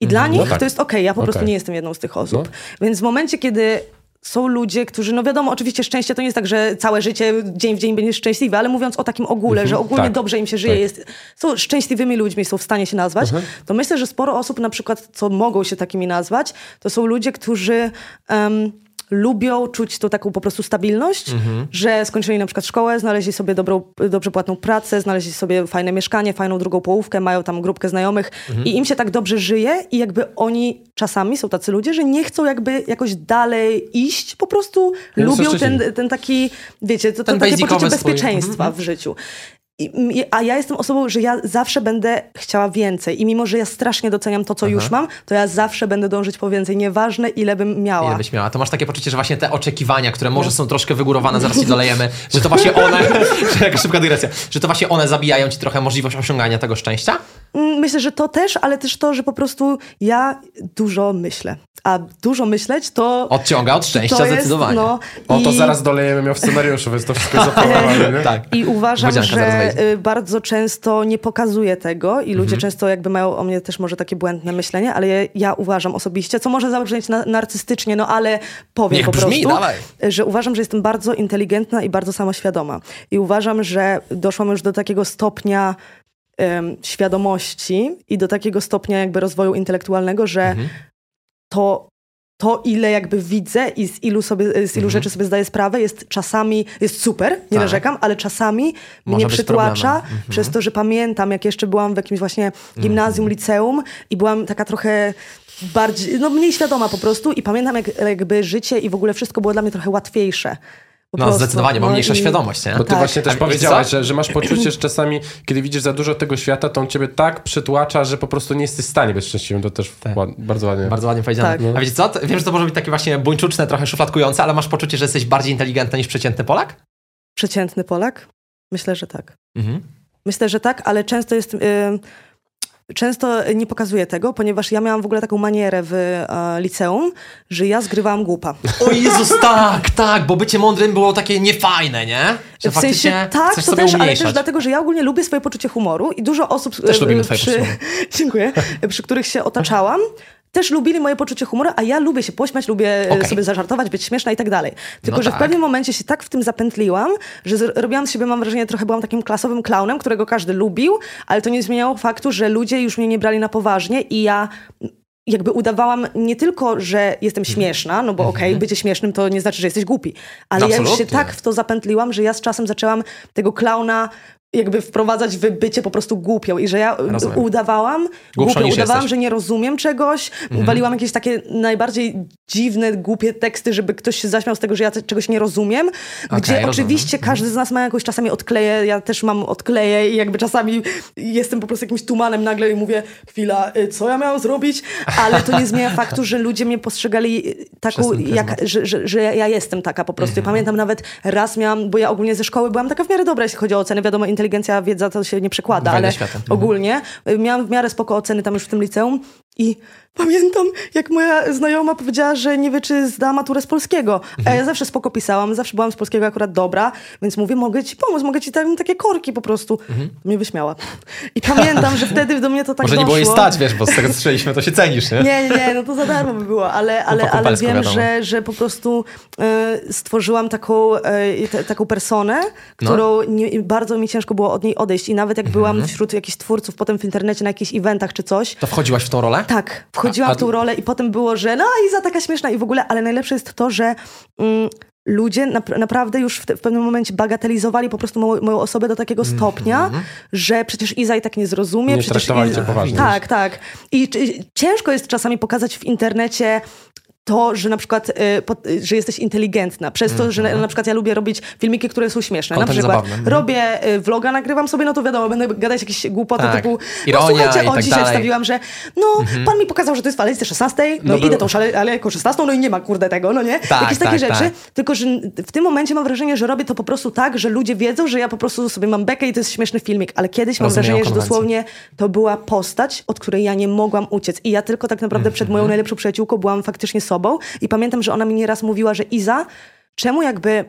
I dla nich No tak. to jest okej, ja po prostu Okej. nie jestem jedną z tych osób. No. Więc w momencie, kiedy są ludzie, którzy, no wiadomo, oczywiście szczęście to nie jest tak, że całe życie, dzień w dzień będziesz szczęśliwy, ale mówiąc o takim ogóle, że ogólnie tak. dobrze im się żyje, Tak. jest, są szczęśliwymi ludźmi, są w stanie się nazwać, to myślę, że sporo osób na przykład, co mogą się takimi nazwać, to są ludzie, którzy... em, lubią czuć tą taką po prostu stabilność, że skończyli na przykład szkołę, znaleźli sobie dobrą, dobrze płatną pracę, znaleźli sobie fajne mieszkanie, fajną drugą połówkę, mają tam grupkę znajomych i im się tak dobrze żyje i jakby oni czasami są tacy ludzie, że nie chcą jakby jakoś dalej iść, po prostu lubią ten, ten taki, wiecie, to, to Ten takie poczucie swój. bezpieczeństwa w życiu. A ja jestem osobą, że ja zawsze będę chciała więcej. I mimo, że ja strasznie doceniam to, co już mam, to ja zawsze będę dążyć po więcej. Nieważne, ile bym miała. Ile byś miała? To masz takie poczucie, że właśnie te oczekiwania, które może są troszkę wygórowane, zaraz ci dolejemy, że to właśnie one, że jaka szybka dygresja, że to właśnie one zabijają ci trochę możliwość osiągania tego szczęścia? Mm, Myślę, że to też, ale też to, że po prostu ja dużo myślę. A dużo myśleć to... Odciąga od szczęścia to jest, zdecydowanie. No, O, to i- zaraz dolejemy miał w scenariuszu, więc to wszystko jest zaplanowane? Tak. I uważam, Wodzianka że y, bardzo często nie pokazuję tego i ludzie Mhm. często jakby mają o mnie też może takie błędne myślenie, ale ja, ja uważam osobiście, co może zabrzmieć na, narcystycznie, no ale powiem Niech po brzmi, prostu, dawaj. że uważam, że jestem bardzo inteligentna i bardzo samoświadoma. I uważam, że doszłam już do takiego stopnia świadomości i do takiego stopnia jakby rozwoju intelektualnego, że Mhm. to, to ile jakby widzę i z ilu, sobie, z ilu rzeczy sobie zdaję sprawę, jest czasami, jest super, nie Mhm. Tak. narzekam, ale czasami Może mnie przytłacza. Mhm. przez to, że pamiętam, jak jeszcze byłam w jakimś właśnie gimnazjum, liceum i byłam taka trochę bardziej, no mniej świadoma po prostu i pamiętam jak, jakby życie i w ogóle wszystko było dla mnie trochę łatwiejsze. Po No prostu. zdecydowanie, bo No mniejsza i- świadomość, nie? Bo ty Tak. właśnie też A powiedziałaś, że, że masz poczucie, że czasami, kiedy widzisz za dużo tego świata, to on ciebie tak przytłacza, że po prostu nie jesteś w stanie być szczęśliwym. To też ład, bardzo ładnie. Bardzo ładnie powiedziane. Tak. A wiecie co? Wiem, że to może być takie właśnie buńczuczne, trochę szufladkujące, ale masz poczucie, że jesteś bardziej inteligentny niż przeciętny Polak? Przeciętny Polak? Myślę, że tak. Mhm. Myślę, że tak, ale często jest. y, Często nie pokazuję tego, ponieważ ja miałam w ogóle taką manierę w e, liceum, że ja zgrywałam głupa. O Jezus, tak, tak, bo bycie mądrym było takie niefajne, nie? Że w sensie tak, to też, ale umniejszać. też dlatego, że ja ogólnie lubię swoje poczucie humoru i dużo osób, Też e, lubimy twoje przy, poczucie. Dziękuję. Przy których się otaczałam. Też lubili moje poczucie humoru, a ja lubię się pośmiać, lubię e, Okej. sobie zażartować, być śmieszna i tak dalej. Tylko, No że tak. w pewnym momencie się tak w tym zapętliłam, że robiłam z siebie, mam wrażenie, trochę byłam takim klasowym klaunem, którego każdy lubił, ale to nie zmieniało faktu, że ludzie już mnie nie brali na poważnie i ja jakby udawałam nie tylko, że jestem śmieszna, no bo okej, bycie śmiesznym to nie znaczy, że jesteś głupi, ale ja już się tak w to zapętliłam, że ja z czasem zaczęłam tego klauna jakby wprowadzać w bycie po prostu głupią i że ja Rozumiem. udawałam Głupszą głupią, udawałam, jesteś. że nie rozumiem czegoś, waliłam jakieś takie najbardziej dziwne, głupie teksty, żeby ktoś się zaśmiał z tego, że ja czegoś nie rozumiem, gdzie rozumiem. oczywiście każdy z nas ma jakąś czasami odkleję, ja też mam odkleję i jakby czasami jestem po prostu jakimś tumanem nagle i mówię, chwila, y, co ja miałam zrobić? Ale to nie zmienia faktu, że ludzie mnie postrzegali y, taką, jak, że, że, że ja jestem taka po prostu. Mhm. Pamiętam nawet raz miałam, bo ja ogólnie ze szkoły byłam taka w miarę dobra, jeśli chodzi o oceny. Wiadomo, inteligencja, wiedza to się nie przekłada, ale świata. Mhm. ogólnie y, miałam w miarę spoko oceny tam już w tym liceum i pamiętam, jak moja znajoma powiedziała, że nie wie, czy zda maturę z polskiego. A Mhm. ja zawsze spoko pisałam, zawsze byłam z polskiego akurat dobra, więc mówię, mogę ci pomóc, mogę ci tam takie korki po prostu. Mnie wyśmiała. I pamiętam, że wtedy do mnie to tak Mhm. Może nie było jej doszło. stać, wiesz, bo z tego co słyszeliśmy, to się cenisz, nie? Nie, nie, no to za darmo by było, ale, ale, ale wiem, wiadomo. że, że po prostu e, stworzyłam taką, te, taką personę, No. którą nie, bardzo mi ciężko było od niej odejść i nawet jak Mhm. byłam wśród jakichś twórców potem w internecie na jakichś eventach czy coś, To wchodziłaś w tą rolę? Tak, wchodziłam A- a- w tą rolę i potem było, że no Iza taka śmieszna i w ogóle, ale najlepsze jest to, że mm, ludzie nap- naprawdę już w, te, w pewnym momencie bagatelizowali po prostu moją, moją osobę do takiego stopnia, że przecież Iza i tak nie zrozumie. Nie przecież traktowali Iza- poważnie. Tak, tak. I ciężko jest czasami pokazać w internecie to, że na przykład, y, po, y, że jesteś inteligentna, przez to, że na, na przykład ja lubię robić filmiki, które są śmieszne. Content na przykład zabawny, mhm. robię y, vloga, nagrywam sobie, no to wiadomo, będę gadać jakieś głupoty Tak. typu, Ironia no słuchajcie, i o tak dzisiaj dalej. wstawiłam, że no, pan mi pokazał, że to jest w alejce 16, no, No był- idę tą szale, alejką 16, no i nie ma kurde tego, no nie? Tak, Jakieś takie tak, rzeczy. tak. Tylko, że w tym momencie mam wrażenie, że robię to po prostu tak, że ludzie wiedzą, że ja po prostu sobie mam bekę i to jest śmieszny filmik, ale kiedyś mam wrażenie, że dosłownie to była postać, od której ja nie mogłam uciec. I ja tylko tak naprawdę przed Mhm. moją najlepszą przyjaciółką byłam faktycznie sobą i pamiętam, że ona mi nieraz mówiła, że Iza, czemu jakby...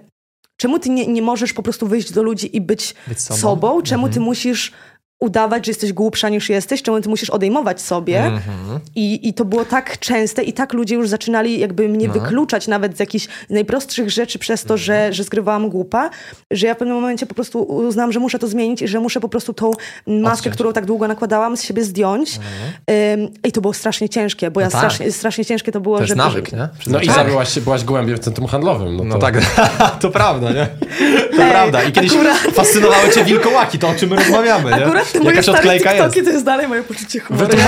Czemu ty nie, nie możesz po prostu wyjść do ludzi i być, Być sobą? sobą? Czemu Mhm. ty musisz udawać, że jesteś głupsza niż jesteś? Czemu ty musisz odejmować sobie? Mhm. I, I to było tak częste i tak ludzie już zaczynali jakby mnie No. wykluczać nawet z jakichś najprostszych rzeczy przez to, że, że zgrywałam głupa, że ja w pewnym momencie po prostu uznałam, że muszę to zmienić i że muszę po prostu tą maskę, Odciąć. którą tak długo nakładałam, z siebie zdjąć. Ym, I to było strasznie ciężkie, bo ja No tak. strasznie, strasznie ciężkie to było, To jest że... nawyk, nie? No i Przyzwyczajenie. tak. byłaś, gołębiem w centrum handlowym. No, No to... tak, to prawda, nie? To Ej, prawda. I kiedyś akurat- fascynowały cię wilkołaki, to o czym my rozmawiamy, nie? Akurat te Jakaś odklejka TikToki jest. to jest dalej moje poczucie humoru. Się.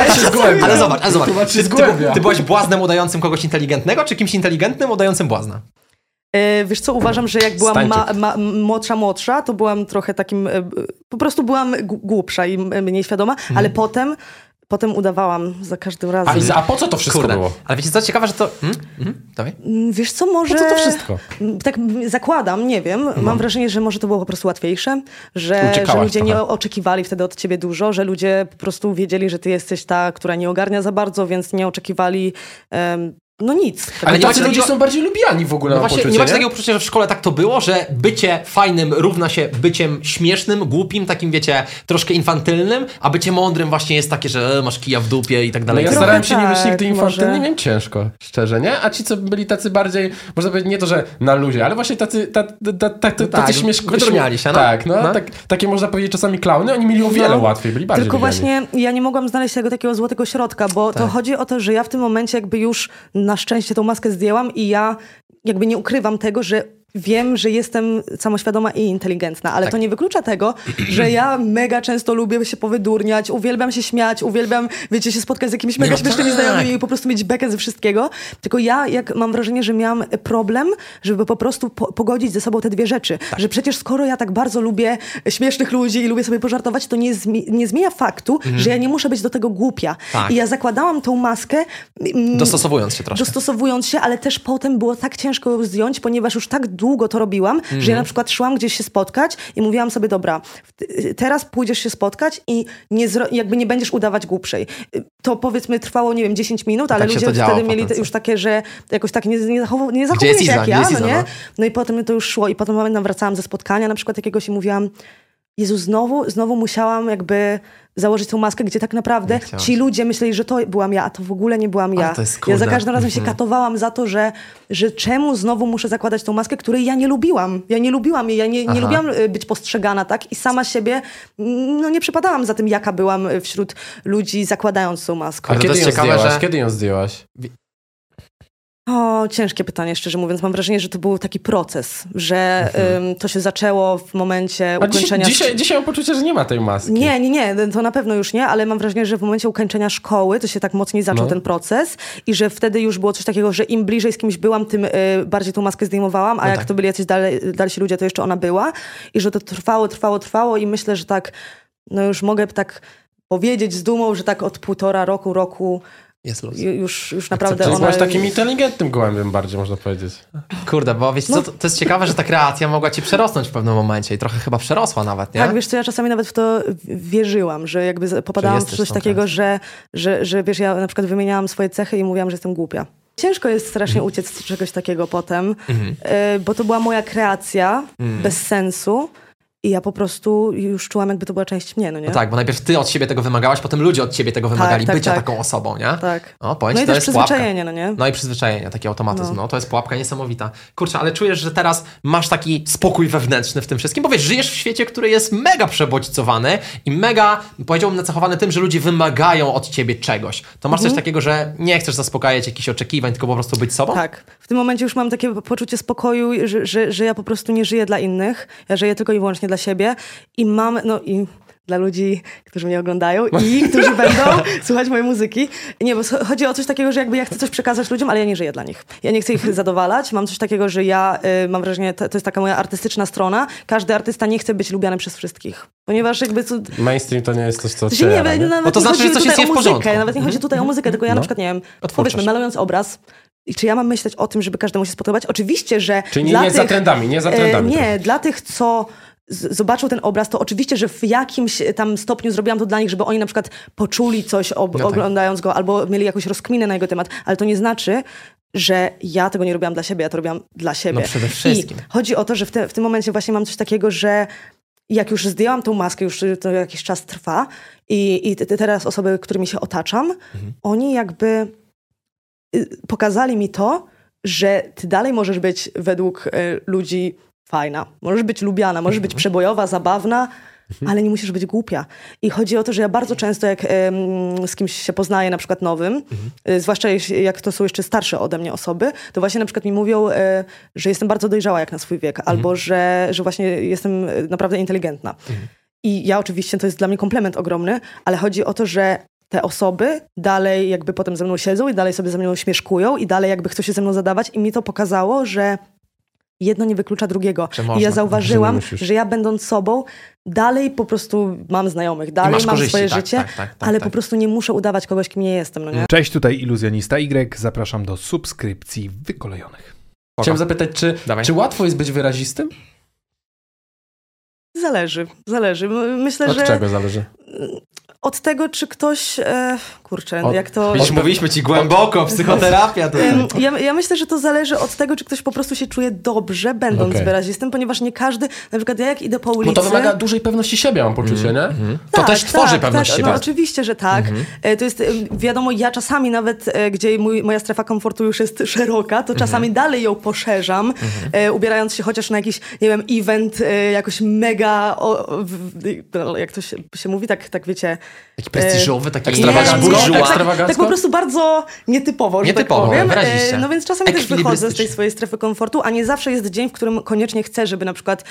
Ale zobacz, ale zobacz. Ty, ty, ty byłaś błaznem udającym kogoś inteligentnego, czy kimś inteligentnym udającym błazna? E, Wiesz co, uważam, że jak byłam ma, ma, młodsza, młodsza, to byłam trochę takim, e, po prostu byłam głupsza i mniej świadoma, ale potem potem udawałam za każdym razem. A, a po co to wszystko Kurde. było? Ale wiecie co, ciekawe, że to... Hmm? Mhm. Dawaj. Mm, Wiesz co, może... Po co to wszystko? Mm, Tak zakładam, nie wiem. Mam wrażenie, że może to było po prostu łatwiejsze, że, że ludzie nie trochę. oczekiwali wtedy od ciebie dużo, że ludzie po prostu wiedzieli, że ty jesteś ta, która nie ogarnia za bardzo, więc nie oczekiwali em, no nic. Ale nie tacy ludzie takiego- są bardziej lubiani w ogóle, No właśnie, poczucie, nie macie takiego poczucia, że w szkole tak to było, że bycie fajnym równa się byciem śmiesznym, głupim, takim wiecie, troszkę infantylnym, a bycie mądrym właśnie jest takie, że e, masz kija w dupie i tak No dalej. ja Trochę starałem się nie być tak, nigdy infantylny, może. miałem ciężko, szczerze, nie? A ci, co byli tacy bardziej, można powiedzieć, nie to, że na luzie, ale właśnie tacy, ta, ta, ta, ta, tacy tak, śmieszko... wydurniali się, no. Tak, no, No. Tak, takie można powiedzieć czasami klauny, oni mieli o wiele No. łatwiej, byli bardziej Tylko lubiani. właśnie ja nie mogłam znaleźć tego takiego złotego środka, bo to Tak. chodzi o to, że ja w tym momencie jakby już na szczęście tą maskę zdjęłam i ja jakby nie ukrywam tego, że wiem, że jestem samoświadoma i inteligentna, ale Tak. to nie wyklucza tego, że ja mega często lubię się powydurniać, uwielbiam się śmiać, uwielbiam, wiecie, się spotkać z jakimiś mega No śmiesznymi tak. znajomymi i po prostu mieć bekę ze wszystkiego. Tylko ja, jak mam wrażenie, że miałam problem, żeby po prostu po pogodzić ze sobą te dwie rzeczy. Tak. Że przecież skoro ja tak bardzo lubię śmiesznych ludzi i lubię sobie pożartować, to nie, zmi nie zmienia faktu, że ja nie muszę być do tego głupia. Mhm. Tak. I ja zakładałam tą maskę, mm, Dostosowując się troszkę. dostosowując się, ale też potem było tak ciężko ją zdjąć, ponieważ już tak długo to robiłam, że Mhm. ja na przykład szłam gdzieś się spotkać i mówiłam sobie, dobra, teraz pójdziesz się spotkać i nie jakby nie będziesz udawać głupszej. To powiedzmy trwało, nie wiem, 10 minut, ale tak ludzie wtedy mieli już takie, że jakoś tak nie, nie, zachow- nie zachowuje się Iza? jak ja, no nie? no? No i potem to już szło i potem pamiętam wracałam ze spotkania na przykład jakiegoś i mówiłam, Jezu, znowu, znowu musiałam jakby założyć tą maskę, gdzie tak naprawdę ci ludzie myśleli, że to byłam ja, a to w ogóle nie byłam ja. to jest ja za każdym razem się katowałam za to, że, że czemu znowu muszę zakładać tą maskę, której ja nie lubiłam. Ja nie lubiłam jej, ja nie, nie lubiłam y, być postrzegana, tak? I sama siebie, mm, no nie przypadałam za tym, jaka byłam y, wśród ludzi zakładając tą maskę. A Ale to kiedy jest ją ciekawe, zdjęłaś? że- Kiedy ją zdjęłaś? O, ciężkie pytanie, szczerze mówiąc. Mam wrażenie, że to był taki proces, że ym, to się zaczęło w momencie Mhm. A ukończenia... dzisiaj, dzisiaj mam poczucie, że nie ma tej maski. Nie, nie, nie, to na pewno już nie, ale mam wrażenie, że w momencie ukończenia szkoły to się tak mocniej zaczął No. ten proces i że wtedy już było coś takiego, że im bliżej z kimś byłam, tym y, bardziej tą maskę zdejmowałam, a No jak tak. to byli jacyś dale, dalsi ludzie, to jeszcze ona była i że to trwało, trwało, trwało i myślę, że tak, no już mogę tak powiedzieć z dumą, że tak od półtora roku, roku Jest luz. ju- już, już naprawdę ona... byłaś takim inteligentnym gołębiem bardziej, można powiedzieć. Kurde, bo wiecie co, to, jest ciekawe, że ta kreacja mogła ci przerosnąć w pewnym momencie i trochę chyba przerosła nawet, nie? Tak, wiesz co, ja czasami nawet w to wierzyłam, że jakby popadałam w coś takiego, kreacją. że, że, że wiesz, ja na przykład wymieniałam swoje cechy i mówiłam, że jestem głupia. Ciężko jest strasznie Mhm. uciec z czegoś takiego potem, y, bo to była moja kreacja Mhm. bez sensu i ja po prostu już czułam, jakby to była część mnie, no nie? No tak, bo najpierw ty od siebie tego wymagałaś, potem ludzie od ciebie tego wymagali, tak, bycia tak. taką osobą, nie? Tak. O, powiem No i to jest pułapka. przyzwyczajenie, no nie? No i przyzwyczajenie, taki automatyzm. No. No. to jest pułapka niesamowita. Kurczę, ale czujesz, że teraz masz taki spokój wewnętrzny w tym wszystkim, bo wiesz, żyjesz w świecie, który jest mega przebodźcowany i mega, powiedziałbym, nacechowany tym, że ludzie wymagają od ciebie czegoś. To masz coś takiego, że nie chcesz zaspokajać jakichś oczekiwań, tylko po prostu być sobą? Tak. W tym momencie już mam takie poczucie spokoju, że, że, że ja po prostu nie żyję dla innych. Ja żyję tylko i wyłącznie dla siebie i mam, no i dla ludzi, którzy mnie oglądają i którzy będą słuchać mojej muzyki. Nie, bo chodzi o coś takiego, że jakby ja chcę coś przekazać ludziom, ale ja nie żyję dla nich. Ja nie chcę ich zadowalać. Mam coś takiego, że ja y, mam wrażenie, to, to jest taka moja artystyczna strona. Każdy artysta nie chce być lubiany przez wszystkich. Ponieważ jakby... To, Mainstream to nie jest coś, co się nie, odciera, nie, nawet Bo to znaczy, że coś jest nie w muzykę, porządku. Nawet nie chodzi tutaj o muzykę, tylko ja No. na przykład, nie wiem, powiedzmy, malując obraz, i czy ja mam myśleć o tym, żeby każdemu się spodobać? Oczywiście, że Czyli nie, dla nie tych, za trendami, nie za trendami. E, nie, trochę. dla tych, co z- zobaczą ten obraz, to oczywiście, że w jakimś tam stopniu zrobiłam to dla nich, żeby oni na przykład poczuli coś ob- No tak. oglądając go, albo mieli jakąś rozkminę na jego temat, ale to nie znaczy, że ja tego nie robiłam dla siebie, ja to robiłam dla siebie. No przede wszystkim. I chodzi o to, że w, te, w tym momencie właśnie mam coś takiego, że jak już zdjęłam tą maskę, już to jakiś czas trwa i, i te- te- teraz osoby, którymi się otaczam, Mhm. oni jakby y, pokazali mi to, że ty dalej możesz być według y, ludzi fajna, możesz być lubiana, możesz być przebojowa, zabawna, ale nie musisz być głupia. I chodzi o to, że ja bardzo często jak em, z kimś się poznaję, na przykład nowym, y, zwłaszcza jeśli- jak to są jeszcze starsze ode mnie osoby, to właśnie na przykład mi mówią, y, że jestem bardzo dojrzała jak na swój wiek, albo że, że właśnie jestem y, naprawdę inteligentna. I ja oczywiście, to jest dla mnie komplement ogromny, ale chodzi o to, że te osoby dalej jakby potem ze mną siedzą i dalej sobie ze mną śmieszkują i dalej jakby chcą się ze mną zadawać i mi to pokazało, że jedno nie wyklucza drugiego. I ja zauważyłam, że, ja będąc sobą, dalej po prostu mam znajomych, dalej mam korzyści, swoje tak, życie, tak, tak, tak, ale tak. po prostu nie muszę udawać kogoś, kim nie jestem, no nie? Cześć, tutaj Iluzjonista Y. Zapraszam do subskrypcji wykolejonych. Chciałem zapytać, czy, Dawaj. czy łatwo jest być wyrazistym? Zależy, zależy. My- Myślę, Od że czego zależy? Od tego, czy ktoś, e, kurczę, Od- jak to... Widzisz, mówiliśmy ci głęboko, psychoterapia tutaj. Ja, ja myślę, że to zależy od tego, czy ktoś po prostu się czuje dobrze, będąc Okej. wyrazistym, ponieważ nie każdy, na przykład ja jak idę po Bo ulicy... to wymaga dużej pewności siebie, mam poczucie, nie? To też tworzy pewność tak, siebie. No, oczywiście, że tak. Mhm. E, To jest, wiadomo, ja czasami nawet, e, gdzie mój, moja strefa komfortu już jest szeroka, to Mhm. czasami dalej ją poszerzam, e, ubierając się chociaż na jakiś, nie wiem, event jakoś mega, o, w- jak to się, się mówi, tak, tak wiecie... Taki prestiżowy, taki Ekstrawagancko? Tak, tak, tak po prostu bardzo nietypowo, że Nietypowo, tak powiem. wyraziście. E, No więc czasami też wychodzę z tej swojej strefy komfortu, a nie zawsze jest dzień, w którym koniecznie chcę, żeby na przykład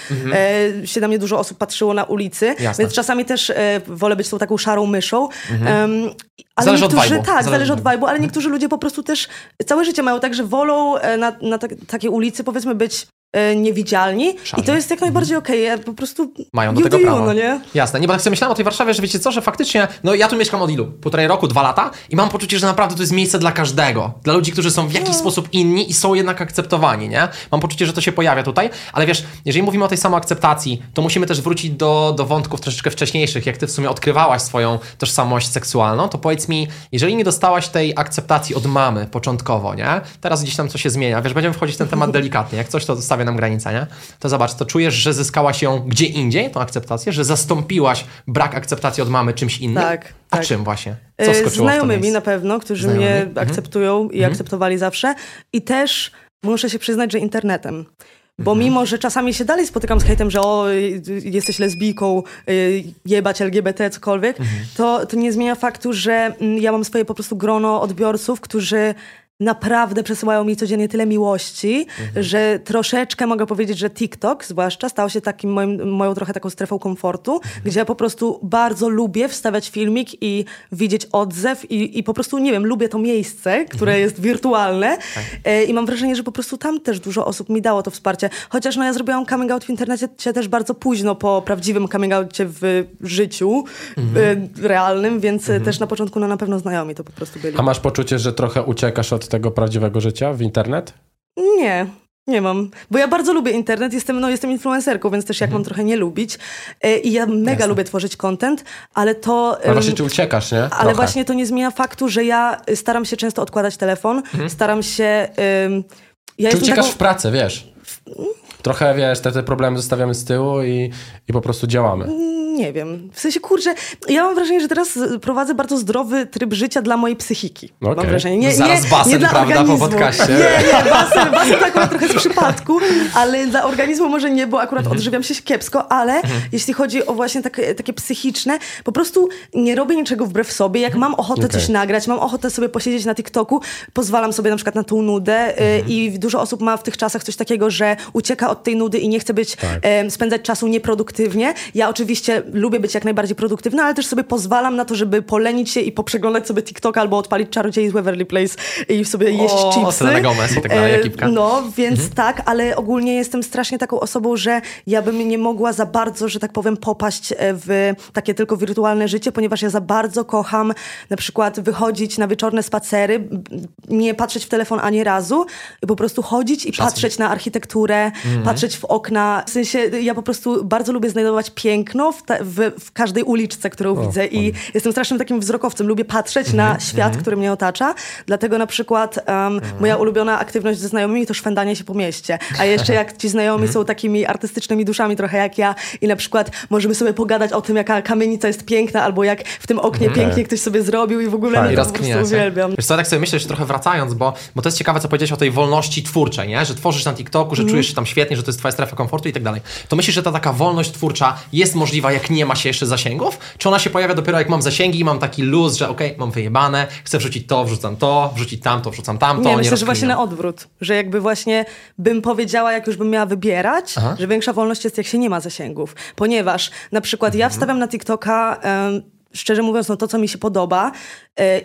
e, się na mnie dużo osób patrzyło na ulicy, Mhm. Jasne. więc czasami też e, wolę być tą taką szarą myszą. Em, ale Zależy od niektórzy, vibe'u. Tak, Zależy od od vibe'u, ale niektórzy ludzie po prostu też całe życie mają tak, że wolą na, na tak, takiej ulicy powiedzmy być niewidzialni Szarzy. i to jest jak najbardziej okej. Ja po prostu Mają do tego do prawo. no nie? Jasne. Nie, bo tak sobie myślałem o tej Warszawie, że wiecie co, że faktycznie, no ja tu mieszkam od ilu? Półtorej roku, dwa lata i mam poczucie, że naprawdę to jest miejsce dla każdego. Dla ludzi, którzy są w jakiś sposób inni i są jednak akceptowani, nie? Mam poczucie, że to się pojawia tutaj, ale wiesz, jeżeli mówimy o tej samoakceptacji, to musimy też wrócić do, do wątków troszeczkę wcześniejszych, jak ty w sumie odkrywałaś swoją tożsamość seksualną, to powiedz mi, jeżeli nie dostałaś tej akceptacji od mamy początkowo, nie? Teraz gdzieś tam coś się zmienia, wiesz, będziemy wchodzić w ten temat delikatnie, jak coś to stawia nam granicę, nie? To zobacz, to czujesz, że zyskałaś ją gdzie indziej, tą akceptację, że zastąpiłaś brak akceptacji od mamy czymś innym? Tak, A tak. czym właśnie? Co E, to Znajomymi na pewno, którzy mnie Mhm. akceptują i akceptowali zawsze. I też muszę się przyznać, że internetem. Bo Mhm. mimo, że czasami się dalej spotykam z hejtem, że o, y, jesteś lesbijką, y, jebać LGBT, cokolwiek, Mhm. to, to nie zmienia faktu, że mm, ja mam swoje po prostu grono odbiorców, którzy naprawdę przesyłają mi codziennie tyle miłości, Mhm. że troszeczkę mogę powiedzieć, że TikTok zwłaszcza stał się takim moim, moją trochę taką strefą komfortu, Mhm. gdzie ja po prostu bardzo lubię wstawiać filmik i widzieć odzew i, i po prostu, nie wiem, lubię to miejsce, które Mhm. jest wirtualne Tak. e, i mam wrażenie, że po prostu tam też dużo osób mi dało to wsparcie. Chociaż no ja zrobiłam coming out w internecie też bardzo późno po prawdziwym coming outie w życiu Mhm. e, realnym, więc e, też na początku no na pewno znajomi to po prostu byli. A masz poczucie, że trochę uciekasz od tego prawdziwego życia w internet? Nie. Nie mam, bo ja bardzo lubię internet, jestem, no, jestem influencerką, więc też jak mam trochę nie lubić. E, I ja mega Mhm. Jasne. lubię tworzyć content, ale to... Ale właśnie czy uciekasz, nie? Ale Trochę. właśnie to nie zmienia faktu, że ja staram się często odkładać telefon, staram się... ja Czy uciekasz taką, w pracę, wiesz? Trochę, wiesz, te, te problemy zostawiamy z tyłu i, i po prostu działamy. Nie wiem. W sensie, kurczę, ja mam wrażenie, że teraz prowadzę bardzo zdrowy tryb życia dla mojej psychiki. Okej. Mam wrażenie. Nie, Zaraz nie, basen, nie dla prawda, po organizmu. podcaście. Nie, nie, basen, basen to akurat trochę z przypadku, ale dla organizmu może nie, bo akurat Mhm. odżywiam się kiepsko, ale jeśli chodzi o właśnie takie, takie psychiczne, po prostu nie robię niczego wbrew sobie. Jak mam ochotę Okej. coś nagrać, mam ochotę sobie posiedzieć na TikToku, pozwalam sobie na przykład na tą nudę y, Mhm. i dużo osób ma w tych czasach coś takiego, że ucieka od tej nudy i nie chce być, em, spędzać czasu nieproduktywnie. Ja oczywiście lubię być jak najbardziej produktywna, ale też sobie pozwalam na to, żeby polenić się i poprzeglądać sobie TikToka albo odpalić Czarodziej z Waverly Place i sobie jeść O, chipsy. Selena Gomez i tak dalej, E, ekipka. No, więc tak, ale ogólnie jestem strasznie taką osobą, że ja bym nie mogła za bardzo, że tak powiem, popaść e, w takie tylko wirtualne życie, ponieważ ja za bardzo kocham na przykład wychodzić na wieczorne spacery, nie patrzeć w telefon ani razu, po prostu chodzić i patrzeć na architekturę, patrzeć w okna. W sensie ja po prostu bardzo lubię znajdować piękno w, te, w, w każdej uliczce, którą widzę i jestem strasznym takim wzrokowcem. Lubię patrzeć na świat, który mnie otacza, dlatego na przykład em, moja ulubiona aktywność ze znajomymi to szwendanie się po mieście. A jeszcze jak ci znajomi są takimi artystycznymi duszami trochę jak ja i na przykład możemy sobie pogadać o tym, jaka kamienica jest piękna, albo jak w tym oknie pięknie ktoś sobie zrobił i w ogóle Fajnie. mnie to po prostu uwielbiam. Wiesz co, tak sobie myślę, że trochę wracając, bo, bo to jest ciekawe, co powiedziałeś o tej wolności twórczej, nie? Że tworzysz na TikToku, że Mhm. czujesz się tam świetnie, że to jest twoja strefa komfortu i tak dalej. To myślisz, że ta taka wolność twórcza jest możliwa, jak nie ma się jeszcze zasięgów? Czy ona się pojawia dopiero jak mam zasięgi i mam taki luz, że okej, mam wyjebane, chcę wrzucić to, wrzucam to, wrzucić tamto, wrzucam tamto, Nie, myślę, że właśnie na odwrót. Że jakby właśnie bym powiedziała, jak już bym miała wybierać, Aha. że większa wolność jest, jak się nie ma zasięgów. Ponieważ na przykład Mhm. ja wstawiam na TikToka... em, Szczerze mówiąc, no to, co mi się podoba,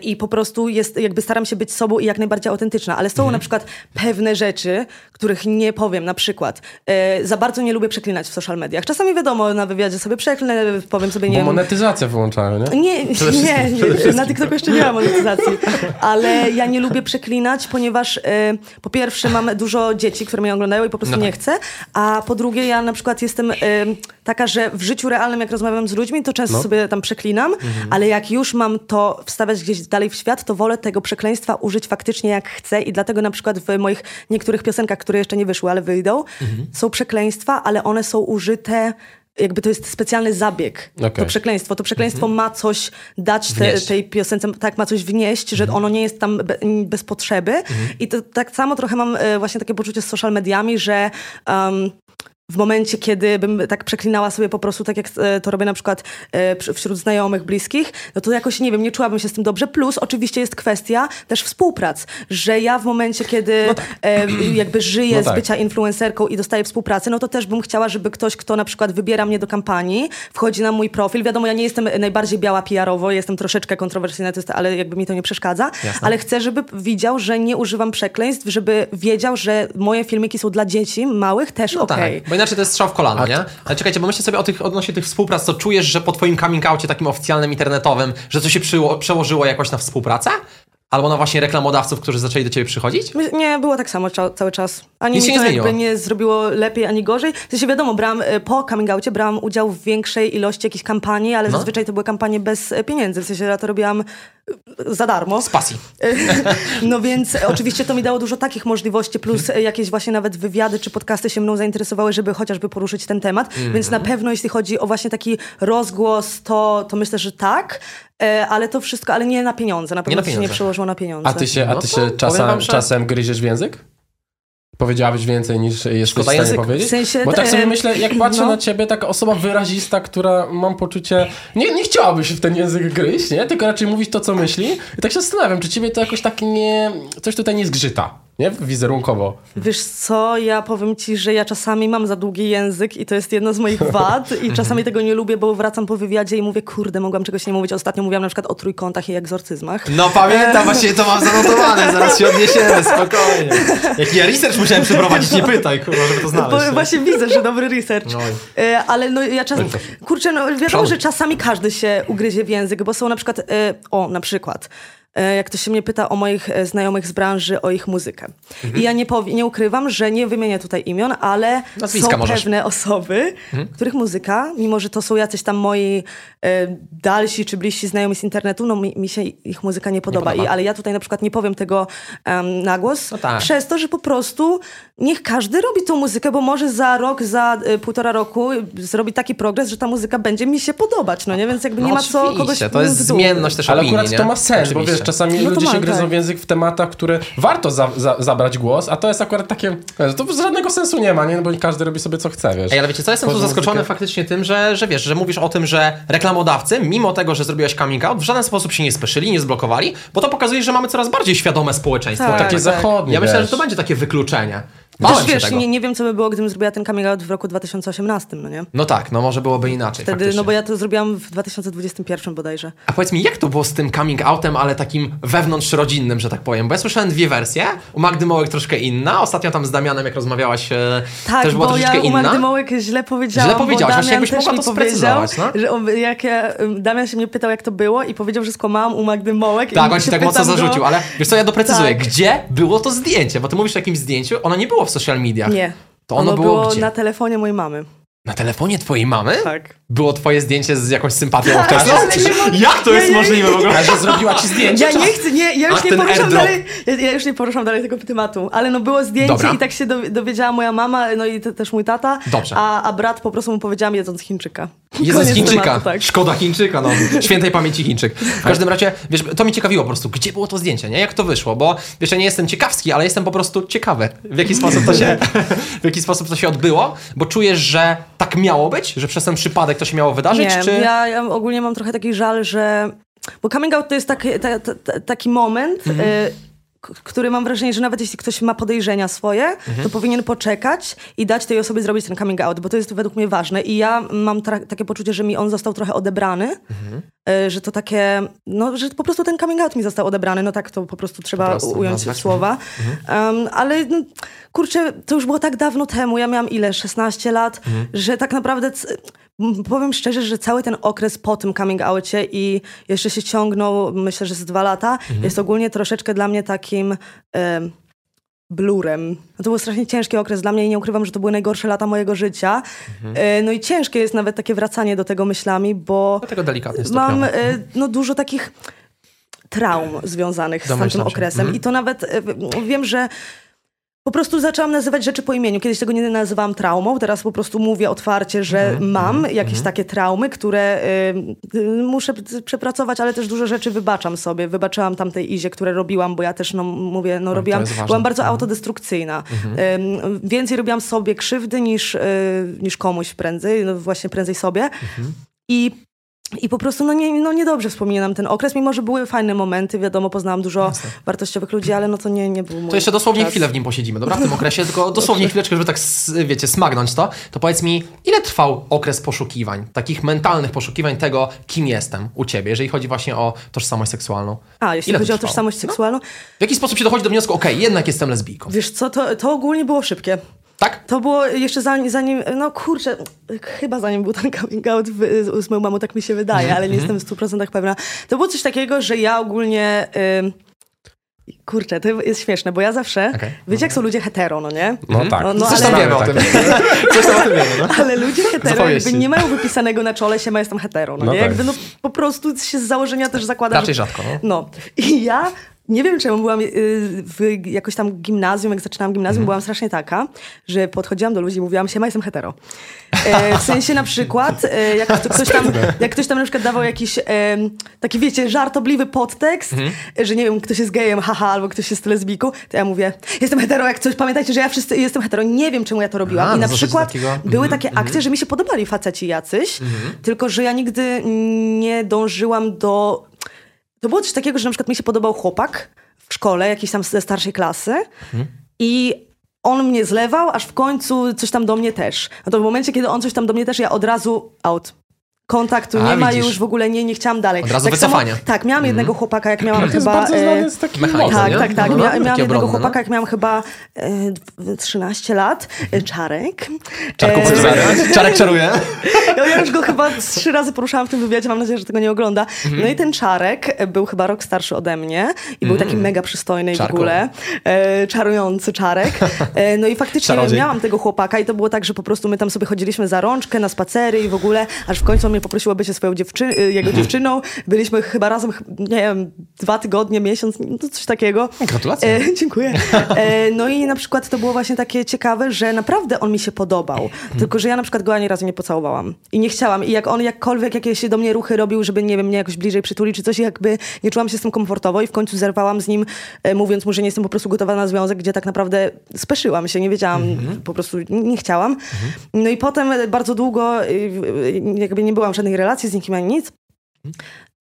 i po prostu jest, jakby staram się być sobą i jak najbardziej autentyczna, ale są na przykład pewne rzeczy, których nie powiem, na przykład e, za bardzo nie lubię przeklinać w social mediach. Czasami wiadomo, na wywiadzie sobie przeklnę, powiem sobie, nie Bo wiem, monetyzację wyłączają, nie? nie, nie, nie, na TikToku jeszcze nie ma monetyzacji, ale ja nie lubię przeklinać, ponieważ e, po pierwsze mam dużo dzieci, które mnie oglądają i po prostu No tak. nie chcę, a po drugie ja na przykład jestem e, taka, że w życiu realnym jak rozmawiam z ludźmi, to często No. sobie tam przeklinam, ale jak już mam to wstawiać gdzieś dalej w świat, to wolę tego przekleństwa użyć faktycznie jak chcę i dlatego na przykład w moich niektórych piosenkach, które jeszcze nie wyszły, ale wyjdą, są przekleństwa, ale one są użyte jakby to jest specjalny zabieg, Okej. to przekleństwo. To przekleństwo ma coś dać te, tej piosence, tak, ma coś wnieść, że ono nie jest tam be, bez potrzeby. I to, tak samo trochę mam e, właśnie takie poczucie z social mediami, że um, w momencie, kiedy bym tak przeklinała sobie po prostu, tak jak e, to robię na przykład e, wśród znajomych, bliskich, no to jakoś, nie wiem, nie czułabym się z tym dobrze. Plus oczywiście jest kwestia też współprac, że ja w momencie, kiedy e, jakby żyję No z tak. bycia influencerką i dostaję współpracę, no to też bym chciała, żeby ktoś, kto na przykład wybiera mnie do kampanii, wchodzi na mój profil. Wiadomo, ja nie jestem najbardziej biała PR-owo, jestem troszeczkę kontrowersyjna, ale jakby mi to nie przeszkadza. Ale chcę, żeby widział, że nie używam przekleństw, żeby wiedział, że moje filmiki są dla dzieci małych też No okej. tak, bo inaczej to jest strzał w kolano, nie? Ale czekajcie, bo myślę sobie o tych, odnośnie tych współprac, to czujesz, że po twoim coming outie takim oficjalnym, internetowym, że to się przyło, przełożyło jakoś na współpracę? Albo na właśnie reklamodawców, którzy zaczęli do ciebie przychodzić? Nie, było tak samo cza- cały czas. Ani Nic mi się to nie jakby nie zrobiło lepiej, ani gorzej. W sensie wiadomo, brałam, e, po coming outie brałam udział w większej ilości jakichś kampanii, ale No. zazwyczaj to były kampanie bez e, pieniędzy. W sensie ja to robiłam e, za darmo. Z pasji. No więc oczywiście to mi dało dużo takich możliwości, plus jakieś właśnie nawet wywiady czy podcasty się mną zainteresowały, żeby chociażby poruszyć ten temat. Mhm. Więc na pewno jeśli chodzi o właśnie taki rozgłos, to, to myślę, że tak. E, Ale to wszystko, ale nie na pieniądze. Na pewno na to się nie pieniądze. przełożyło na pieniądze. A ty się, a No ty to się powiem czasem, wam, że- czasem gryziesz w język? Powiedziałabyś więcej niż jesteś Szkoda w stanie języka. powiedzieć? W sensie, Bo tak e, sobie myślę, jak patrzę no. na ciebie, taka osoba wyrazista, która mam poczucie, nie, nie chciałaby się w ten język gryźć, nie? Tylko raczej mówić to, co myśli. I tak się zastanawiam, czy ciebie to jakoś tak nie, coś tutaj nie zgrzyta, nie? Wizerunkowo. Wiesz co, ja powiem ci, że ja czasami mam za długi język i to jest jedna z moich wad i czasami tego nie lubię, bo wracam po wywiadzie i mówię, kurde, mogłam czegoś nie mówić. Ostatnio mówiłam na przykład o trójkątach i egzorcyzmach. No pamiętam, właśnie to mam zanotowane, zaraz się odniesiemy, spokojnie. Jaki ja research musiałem przeprowadzić, nie pytaj, kurwa, żeby to znaleźć. Bo nie? właśnie widzę, że dobry research. No. E, ale no ja czasem, kurczę, no wiadomo, że czasami każdy się ugryzie w język, bo są na przykład, e, o na przykład, e, jak ktoś się mnie pyta o moich e, znajomych z branży, o ich muzykę. Mhm. I ja nie, powie, nie ukrywam, że nie wymienię tutaj imion, ale Nazwiska są możesz. Mhm. pewne osoby, których muzyka, mimo że to są jacyś tam moi e, dalsi czy bliżsi znajomi z internetu, no mi, mi się ich muzyka nie podoba. podoba. I, ale ja tutaj na przykład nie powiem tego em, na głos, No tak. przez to, że po prostu niech każdy robi tą muzykę, bo może za rok, za y, półtora roku zrobi taki progres, że ta muzyka będzie mi się podobać, no nie? Więc jakby nie No ma co kogoś to jest zmienność też Ale opinii, akurat nie? to ma sens, bo wiesz, czasami No ludzie się gryzą tak. w język w tematach, które warto za, za, zabrać głos, a to jest akurat takie, to żadnego sensu nie ma, nie? No Bo każdy robi sobie co chce, wiesz. Ej, ale wiecie co, jestem tu zaskoczony muzykę. faktycznie tym, że, że wiesz, że mówisz o tym, że reklamodawcy, mimo tego, że zrobiłeś coming out, w żaden sposób się nie speszyli, nie zblokowali, bo to pokazuje, że mamy coraz bardziej świadome społeczeństwo. Tak. Takie tak. zachodnie, Ja myślę, że to będzie takie wykluczenie. Bałem wiesz, tego. nie, nie wiem, co by było, gdybym zrobiła ten coming out w roku 2018, no nie? No tak, no może byłoby inaczej Wtedy, faktycznie. no bo ja to zrobiłam w 2021 bodajże. A powiedz mi, jak to było z tym coming outem, ale takim wewnątrzrodzinnym, że tak powiem? Bo ja słyszałem dwie wersje. U Magdy Mołek troszkę inna. Ostatnio tam z Damianem, jak rozmawiałaś, e, Tak, też była bo troszeczkę ja u inna. Magdy Mołek źle powiedziałam, Źle powiedziałaś, właśnie jakbyś mogła to sprecyzować, no. że on, jak ja, ym, Damian się mnie pytał, jak to było i powiedział, że skłamałam u Magdy Mołek. Tak, on ci się tak mocno go- zarzucił, ale wiesz co, ja doprecyzuję. Tak. Gdzie było to zdjęcie? Bo ty mówisz o jakimś zdjęciu, ono nie było w social mediach. Nie. To ono, było, gdzie? na Na... telefonie mojej mamy. Telefonie twojej mamy? Tak. Było twoje zdjęcie z jakąś sympatią Tak, wczesną? ale nie mogę- Jak to Ja jest nie- możliwe w ogóle? Że zrobiła ci zdjęcie? Ja nie chcę, nie, ja już nie poruszam dalej, ja, ja już nie poruszam dalej tego tematu, ale no było zdjęcie Dobra. i tak się dowi- dowiedziała moja mama, no i te, też mój tata, Dobrze. A, a brat po prostu mu powiedziałam jedząc Chińczyka. Koniec Chińczyka. tematu, tak. Szkoda Chińczyka, no. Świętej pamięci Chińczyk. W każdym razie, wiesz, to mi ciekawiło po prostu, gdzie było to zdjęcie, nie? Jak to wyszło? Bo wiesz, ja nie jestem ciekawski, ale jestem po prostu ciekawy, w jaki sposób to się, w jaki sposób to się odbyło, bo czujesz, że tak miało być, że przez ten przypadek to się miało wydarzyć, Nie, czy... ja, ja ogólnie mam trochę taki żal, że... Bo coming out to jest taki, ta, ta, ta, taki moment, Mhm. y, który mam wrażenie, że nawet jeśli ktoś ma podejrzenia swoje, to powinien poczekać i dać tej osobie zrobić ten coming out, bo to jest według mnie ważne. I ja mam takie poczucie, że mi on został trochę odebrany, e, że to takie, no, że po prostu ten coming out mi został odebrany, no tak to po prostu trzeba Po prostu ująć nazwać. w słowa. Um, ale no, kurczę, to już było tak dawno temu, ja miałam ile, 16 lat, że tak naprawdę... Powiem szczerze, że cały ten okres po tym coming outie i jeszcze się ciągnął, myślę, że z dwa lata, jest ogólnie troszeczkę dla mnie takim em, blurem. No to był strasznie ciężki okres dla mnie i nie ukrywam, że to były najgorsze lata mojego życia. E, no i ciężkie jest nawet takie wracanie do tego myślami, bo Dlatego delikatnie mam stopniowo. e, no, dużo takich traum związanych z Domyślam tamtym się. okresem. Mhm. I to nawet e, wiem, że po prostu zaczęłam nazywać rzeczy po imieniu. Kiedyś tego nie nazywałam traumą, teraz po prostu mówię otwarcie, że Mhm. mam jakieś takie traumy, które y, y, muszę przepracować, ale też dużo rzeczy wybaczam sobie. Wybaczyłam tamtej Izie, które robiłam, bo ja też, no mówię, no robiłam, byłam bardzo Mhm. autodestrukcyjna. Ym, więcej robiłam sobie krzywdy niż, y, niż komuś prędzej, no właśnie prędzej sobie. Mhm. I i po prostu no, nie, no niedobrze wspominam ten okres, mimo że były fajne momenty, wiadomo, poznałam dużo wartościowych ludzi, ale no to nie, nie był mój To jeszcze dosłownie czas. chwilę w nim posiedzimy, dobra? W tym okresie, tylko dosłownie chwileczkę, żeby tak, wiecie, smagnąć to. To powiedz mi, ile trwał okres poszukiwań, takich mentalnych poszukiwań tego, kim jestem u ciebie, jeżeli chodzi właśnie o tożsamość seksualną? A, jeśli Ile to chodzi o trwało? tożsamość seksualną, W jaki sposób się dochodzi do wniosku, okej, jednak jestem lesbijką? wiesz co, to, to ogólnie było szybkie. Tak? To było jeszcze zanim, zanim, no kurczę, chyba zanim był ten coming out w- z, z moją mamą, tak mi się wydaje, Mhm, ale nie jestem w 100% pewna. To było coś takiego, że ja ogólnie... ym, Kurczę, to jest śmieszne, bo ja zawsze, Okej. wiecie jak są ludzie hetero, no nie? No tak. No, no, Coś ale- wiemy o tym. Coś tam o tym wiemy, no. Ale ludzie hetero Zapowieści. jakby nie mają wypisanego na czole się, ma jestem hetero, no, No nie? tak. Jakby no po prostu się z założenia też zakłada, Raczej że... rzadko, no. No. I ja nie wiem czemu byłam y, w jakoś tam gimnazjum, jak zaczynałam gimnazjum, byłam strasznie taka, że podchodziłam do ludzi i mówiłam się, ma jestem hetero. E, w sensie na przykład, e, jak kto- ktoś tam, jak ktoś tam na przykład dawał jakiś e, taki, wiecie, żartobliwy podtekst, e, że nie wiem, ktoś jest gejem, haha, albo ktoś jest lesbijką, to ja mówię, jestem hetero, jak coś, pamiętajcie, że ja wszyscy jestem hetero. Nie wiem, czemu ja to robiłam. I na na przykład takiego- były takie akcje, że mi się podobali faceci jacyś, tylko że ja nigdy nie dążyłam do... To było coś takiego, że na przykład mi się podobał chłopak w szkole, jakiś tam ze starszej klasy i on mnie zlewał, aż w końcu coś tam do mnie też. No to w momencie, kiedy on coś tam do mnie też, ja od razu out. Kontaktu A, nie ma widzisz. już w ogóle, nie, nie chciałam dalej. Od razu tak wycofanie. tak, miałam jednego chłopaka, jak miałam To jest chyba... bardzo e, znany z takich mechanizm, tak, nie? tak, tak. No, no, Mia, miałam jednego no. chłopaka, jak miałam chyba e, dw- 13 lat, e, Czarek. Czarku, E. Czarek czaruje. ja, już go chyba trzy razy poruszałam w tym wywiadzie, mam nadzieję, że tego nie ogląda. No i ten Czarek e, był chyba rok starszy ode mnie i był taki mega przystojny i w Czarku. ogóle. E, czarujący Czarek. E, no i faktycznie Czarodziej. miałam tego chłopaka i to było tak, że po prostu my tam sobie chodziliśmy za rączkę, na spacery i w ogóle, aż w końcu on mnie poprosił, aby się swoją dziewczy- e, jego dziewczyną. Byliśmy chyba razem, nie wiem, dwa tygodnie, miesiąc, no coś takiego. Gratulacje. E, dziękuję. E, no i na przykład to było właśnie takie ciekawe, że naprawdę on mi się podobał. Tylko, że ja na przykład go ani razu nie pocałowałam. I nie chciałam. I jak on jakkolwiek jakieś do mnie ruchy robił, żeby, nie wiem, mnie jakoś bliżej przytulić czy coś, jakby nie czułam się z tym komfortowo i w końcu zerwałam z nim, e, mówiąc mu, że nie jestem po prostu gotowa na związek, gdzie tak naprawdę speszyłam się, nie wiedziałam, po prostu nie, nie chciałam. No i potem bardzo długo e, e, jakby nie byłam w żadnej relacji z nikim ani nic.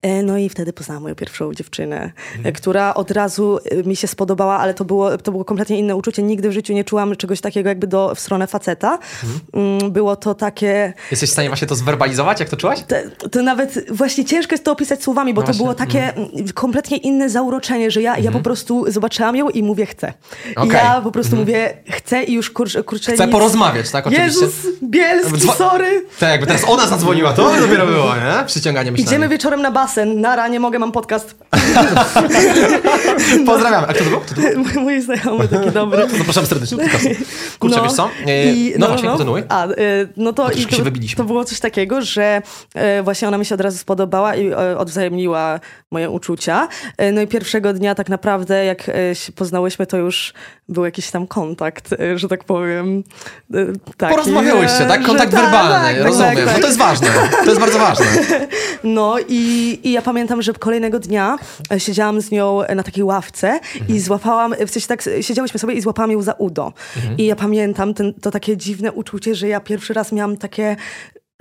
E, No i wtedy poznałam moją pierwszą dziewczynę, e, która od razu e, mi się spodobała, ale to było, to było kompletnie inne uczucie. Nigdy w życiu nie czułam czegoś takiego jakby do, w stronę faceta. Mm, Było to takie... Jesteś w stanie właśnie to zwerbalizować, jak to czułaś? To, to nawet właśnie ciężko jest to opisać słowami, bo No to właśnie, było takie mm, kompletnie inne zauroczenie, że ja, ja po prostu zobaczyłam ją i mówię chcę. Okej. ja po prostu mówię chcę i już kurczę, kurczę Chcę nic- porozmawiać, tak? Oczywiście. Jezus, Bielski, sorry. Tak, jakby teraz ona zadzwoniła, to dopiero było, nie? Przyciąganie myślenia. Idziemy wieczorem na basen. Nara, nie mogę, mam podcast. Pozdrawiamy. A kto to był? Kto to był? Mój znajomy taki dobry. Zapraszam serdecznie do podcastu. Kurczę, wiesz co? E, i- no, właśnie, kontynuuj. A, e, no to, i to, wybiliśmy. to było coś takiego, że e, właśnie ona mi się od razu spodobała i e, odwzajemniła moje uczucia. E, no i pierwszego dnia tak naprawdę, jak e, się poznałyśmy, to już był jakiś tam kontakt, e, że tak powiem. Taki, Porozmawiałyście, tak? Kontakt tak, werbalny, tak, tak, rozumiem. tak, No to jest ważne. To jest bardzo ważne. No i, i ja pamiętam, że kolejnego dnia e, siedziałam z nią na takiej ławce i złapałam, w sensie tak siedziałyśmy sobie i złapałam ją za udo. I ja pamiętam ten, to takie dziwne uczucie, że ja pierwszy raz miałam takie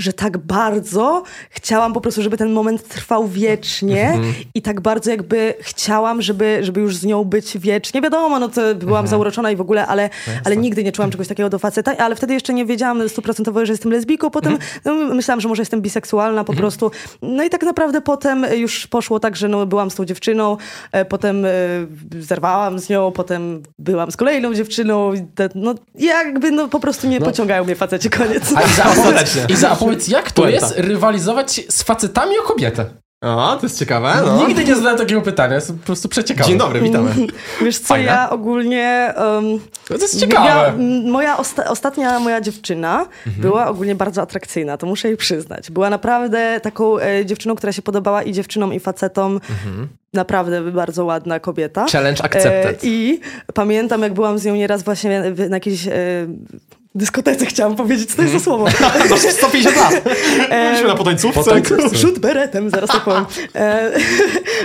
że tak bardzo chciałam po prostu, żeby ten moment trwał wiecznie Mhm. i tak bardzo jakby chciałam, żeby, żeby już z nią być wiecznie. Wiadomo, no to byłam zauroczona i w ogóle, ale, ale nigdy nie czułam czegoś takiego do faceta, ale wtedy jeszcze nie wiedziałam stuprocentowo, że jestem lesbijką. Potem no, myślałam, że może jestem biseksualna po prostu. No i tak naprawdę potem już poszło tak, że no, byłam z tą dziewczyną, e, potem e, zerwałam z nią, potem byłam z kolejną dziewczyną. i te- No jakby no, po prostu nie pociągają mnie faceci, koniec. A Ostatecznie. opowiedz, Iza, opowiedz, jak to Puenta. jest rywalizować z facetami o kobietę? O, to jest ciekawe, no. Nigdy nie zadałem takiego pytania, jest po prostu przeciekawe. Dzień dobry, witamy. Wiesz co, Fajne. ja ogólnie... Um, To jest ciekawe. Ja, moja osta- ostatnia moja dziewczyna Mhm. była ogólnie bardzo atrakcyjna, to muszę jej przyznać. Była naprawdę taką e, dziewczyną, która się podobała i dziewczynom, i facetom. Mhm. Naprawdę bardzo ładna kobieta. Challenge accepted. E, I pamiętam, jak byłam z nią nieraz właśnie na jakiejś e, dyskotece, chciałam powiedzieć, co to jest za słowo. Masz 150 lat. Byliśmy na potańcówce. Rzut beretem, zaraz to powiem. E,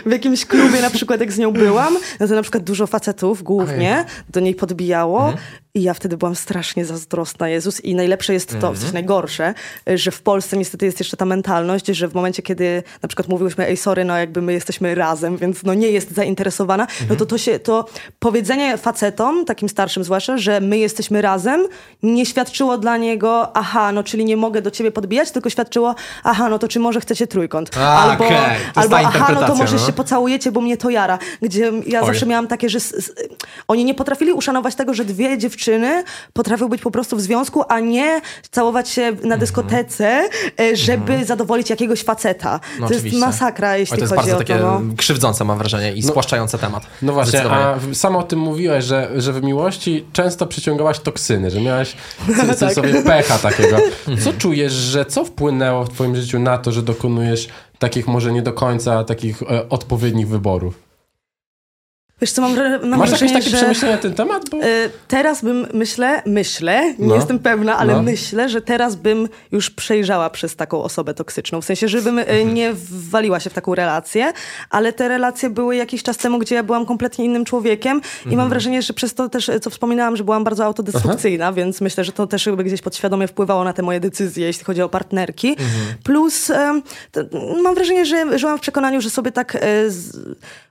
w jakimś klubie na przykład, jak z nią byłam, to na przykład dużo facetów głównie do niej podbijało i ja wtedy byłam strasznie zazdrosna, Jezus. I najlepsze jest to, w sensie najgorsze, że w Polsce niestety jest jeszcze ta mentalność, że w momencie, kiedy na przykład mówiłyśmy, ej, sorry, no jakby my jesteśmy razem, więc no nie jest zainteresowana, no to to się, to powiedzenie facetom, takim starszym zwłaszcza, że my jesteśmy razem, nie świadczyło dla niego, aha, no czyli nie mogę do ciebie podbijać, tylko świadczyło, aha, no to czy może chcecie trójkąt. A, albo jest albo aha, no to może no. się pocałujecie, bo mnie to jara. Gdzie ja Oj. zawsze miałam takie, że s- s- oni nie potrafili uszanować tego, że dwie dziewczyny potrafią być po prostu w związku, a nie całować się Mhm. na dyskotece, e, żeby zadowolić jakiegoś faceta. No to oczywiście. jest masakra, jeśli Oj, to jest chodzi bardzo o takie to. No. krzywdzące, mam wrażenie, i spłaszczające temat. No właśnie, a sama o tym mówiłaś, że, że w miłości często przyciągałaś toksyny, że miałaś Tak. sobie pecha takiego. Co czujesz, że co wpłynęło w twoim życiu na to, że dokonujesz takich może nie do końca takich e, odpowiednich wyborów? Wiesz co, mam, Masz jakieś takie że... przemyślenia na ten temat? Bo... E, Teraz bym, myślę, myślę, nie No. jestem pewna, ale No. myślę, że teraz bym już przejrzała przez taką osobę toksyczną. W sensie, żebym e, Mhm. nie wwaliła się w taką relację, ale te relacje były jakiś czas temu, gdzie ja byłam kompletnie innym człowiekiem i Mhm. mam wrażenie, że przez to też, co wspominałam, że byłam bardzo autodestrukcyjna, więc myślę, że to też jakby gdzieś podświadomie wpływało na te moje decyzje, jeśli chodzi o partnerki. Mhm. Plus to, mam wrażenie, że żyłam w przekonaniu, że sobie tak z,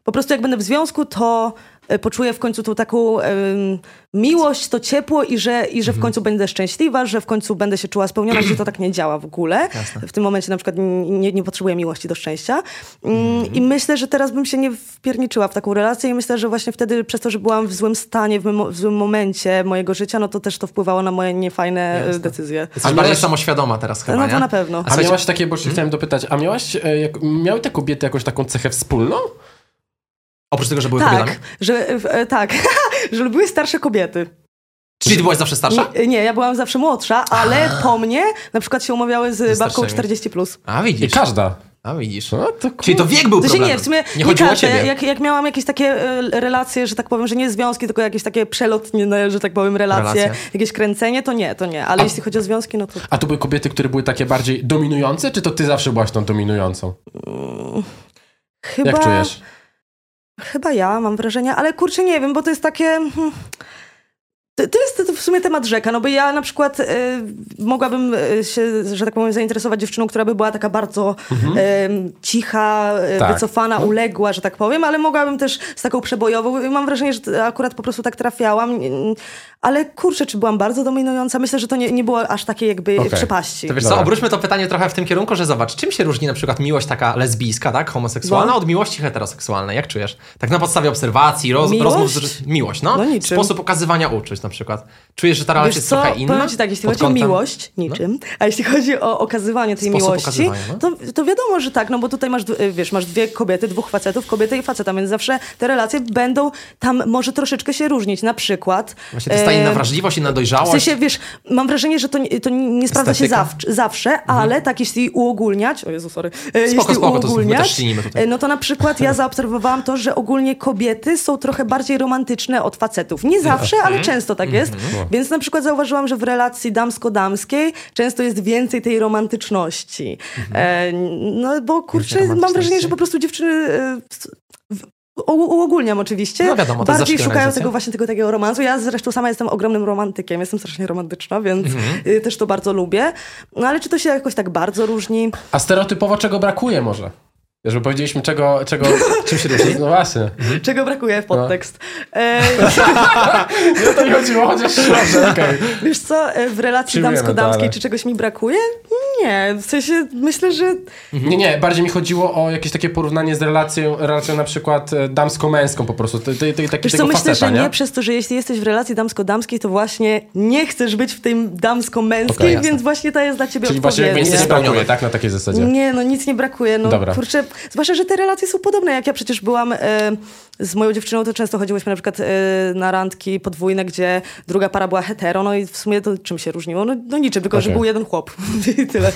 po prostu jak będę w związku, to e, poczuję w końcu tą taką em, miłość, to ciepło i że, i że w końcu będę szczęśliwa, że w końcu będę się czuła spełniona, gdzie to tak nie działa w ogóle. W tym momencie na przykład nie, nie potrzebuję miłości do szczęścia. Mm, I myślę, że teraz bym się nie wpierniczyła w taką relację i myślę, że właśnie wtedy przez to, że byłam w złym stanie, w, w złym momencie mojego życia, no to też to wpływało na moje niefajne e, decyzje. Jesteś A bardziej samoświadoma teraz chyba, No nie? to na pewno. A słuchajcie- miałaś takie, bo się chciałem dopytać, a miałaś, e, jak, miały te kobiety jakąś taką cechę wspólną? Oprócz tego, że były Tak, kobietami? że, e, tak, że lubiły starsze kobiety. Czyli ty byłaś zawsze starsza? Nie, nie, ja byłam zawsze młodsza, ale po mnie na przykład się umawiały z babką starszymi. 40 plus. A I widzisz. każda. A widzisz. No, to Czyli to wiek był To się problemem. nie, w sumie nie chodziło o ciebie. Jak, jak miałam jakieś takie e, relacje, że tak powiem, że nie związki, tylko jakieś takie przelotnie, że tak powiem, relacje, Relacje. jakieś kręcenie, to nie, to nie. Ale jeśli chodzi o związki, no to A to były kobiety, które były takie bardziej dominujące, czy to ty zawsze byłaś tą dominującą? chyba... Jak czujesz? Chyba ja, mam wrażenie, ale kurczę, nie wiem, bo to jest takie... To, jest to w sumie temat rzeka, no bo ja na przykład y, mogłabym y, się, że tak powiem, zainteresować dziewczyną, która by była taka bardzo y, cicha, y, Tak. wycofana, uległa, że tak powiem, ale mogłabym też z taką przebojową. I Mam wrażenie, że akurat po prostu tak trafiałam. Ale kurczę, czy byłam bardzo dominująca? Myślę, że to nie, nie było aż takiej jakby Okej. przepaści. To wiesz Dobra. co, obróćmy to pytanie trochę w tym kierunku, że zobacz, czym się różni na przykład miłość taka lesbijska, tak, homoseksualna, No. od miłości heteroseksualnej? Jak czujesz? Tak na podstawie obserwacji, roz, Miłość? rozmów, z, miłość, no. No niczym. Sposób okazywania uczuć na przykład. Czujesz, że ta relacja Wiesz jest co, trochę inna? powiem ci tak, jeśli chodzi o kątem- miłość, niczym, a jeśli chodzi o okazywanie tej Sposób miłości, no. to, to wiadomo, że tak, no bo tutaj masz, d- wiesz, masz dwie kobiety, dwóch facetów, kobietę i faceta, więc zawsze te relacje będą tam może troszeczkę się różnić. Na przykład... Właśnie to jest ta e, inna wrażliwość, inna w dojrzałość. sensie, wiesz, mam wrażenie, że to, nie- to nie sprawdza się Estetyka? zawsze, zawsze ale tak jeśli uogólniać, o Jezu, sorry, e, jeśli spoko, to my uogólniać, e, no to na przykład ja zaobserwowałam to, że ogólnie kobiety są trochę bardziej romantyczne od facetów. Nie zawsze, ale Mhm. Często tak jest. Więc na przykład zauważyłam, że w relacji damsko-damskiej często jest więcej tej romantyczności. E, no bo kurczę, mam wrażenie, że po prostu dziewczyny e, uogólniam oczywiście. No wiadomo, Bardziej szukają tego właśnie tego takiego romansu. Ja zresztą sama jestem ogromnym romantykiem. Jestem strasznie romantyczna, więc Mhm. y, też to bardzo lubię. No ale czy to się jakoś tak bardzo różni? A stereotypowo czego brakuje może? Żeby powiedzieliśmy czego, czego czym się różni. No właśnie. Czego brakuje w podtekst? E, Nie to nie chodziło, chociaż dobrze, okej. wiesz co, e, w relacji damsko-damskiej, czy czegoś mi brakuje? Nie, w sensie myślę, że Nie, nie, bardziej mi chodziło o jakieś takie porównanie z relacją, relacją na przykład e, damsko-męską po prostu, tej, tej, tej, taki, Wiesz co, myślę, faceta, że nie? nie przez to, że jeśli jesteś w relacji damsko-damskiej, to właśnie nie chcesz być w tym damsko-męskiej, jasne. więc właśnie to jest dla ciebie Czyli właśnie jakby nic nie brakuje, tak? Na takiej zasadzie. Nie, no nic nie brakuje. No Dobra. kurczę, zwłaszcza, że te relacje są podobne. Jak ja przecież byłam e, z moją dziewczyną, to często chodziłyśmy na przykład e, na randki podwójne, gdzie druga para była hetero, no i w sumie to czym się różniło? No, no niczym, tylko że Okej. był jeden chłop. I tyle.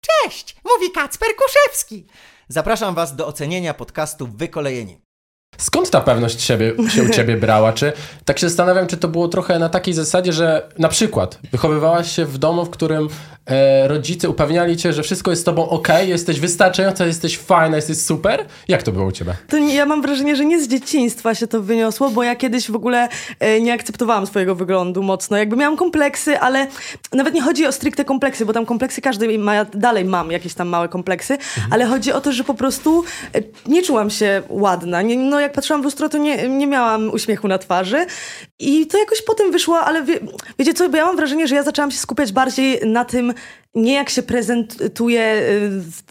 Cześć, mówi Kacper Kuszewski. Zapraszam Was do ocenienia podcastu Wykolejeni. Skąd ta pewność siebie się u ciebie brała? Czy tak się zastanawiam, czy to było trochę na takiej zasadzie, że na przykład wychowywałaś się w domu, w którym e, rodzice upewniali cię, że wszystko jest z tobą ok, jesteś wystarczająca, jesteś fajna, jesteś super? Jak to było u ciebie? To nie, ja mam wrażenie, że nie z dzieciństwa się to wyniosło, bo ja kiedyś w ogóle e, nie akceptowałam swojego wyglądu mocno. Jakby miałam kompleksy, ale nawet nie chodzi o stricte kompleksy, bo tam kompleksy każdy ma, ja dalej mam jakieś tam małe kompleksy, ale chodzi o to, że po prostu e, nie czułam się ładna. Nie, no jak patrzyłam w lustro, to nie, nie miałam uśmiechu na twarzy i to jakoś potem wyszło, ale wie, wiecie co, bo ja mam wrażenie, że ja zaczęłam się skupiać bardziej na tym, nie jak się prezentuje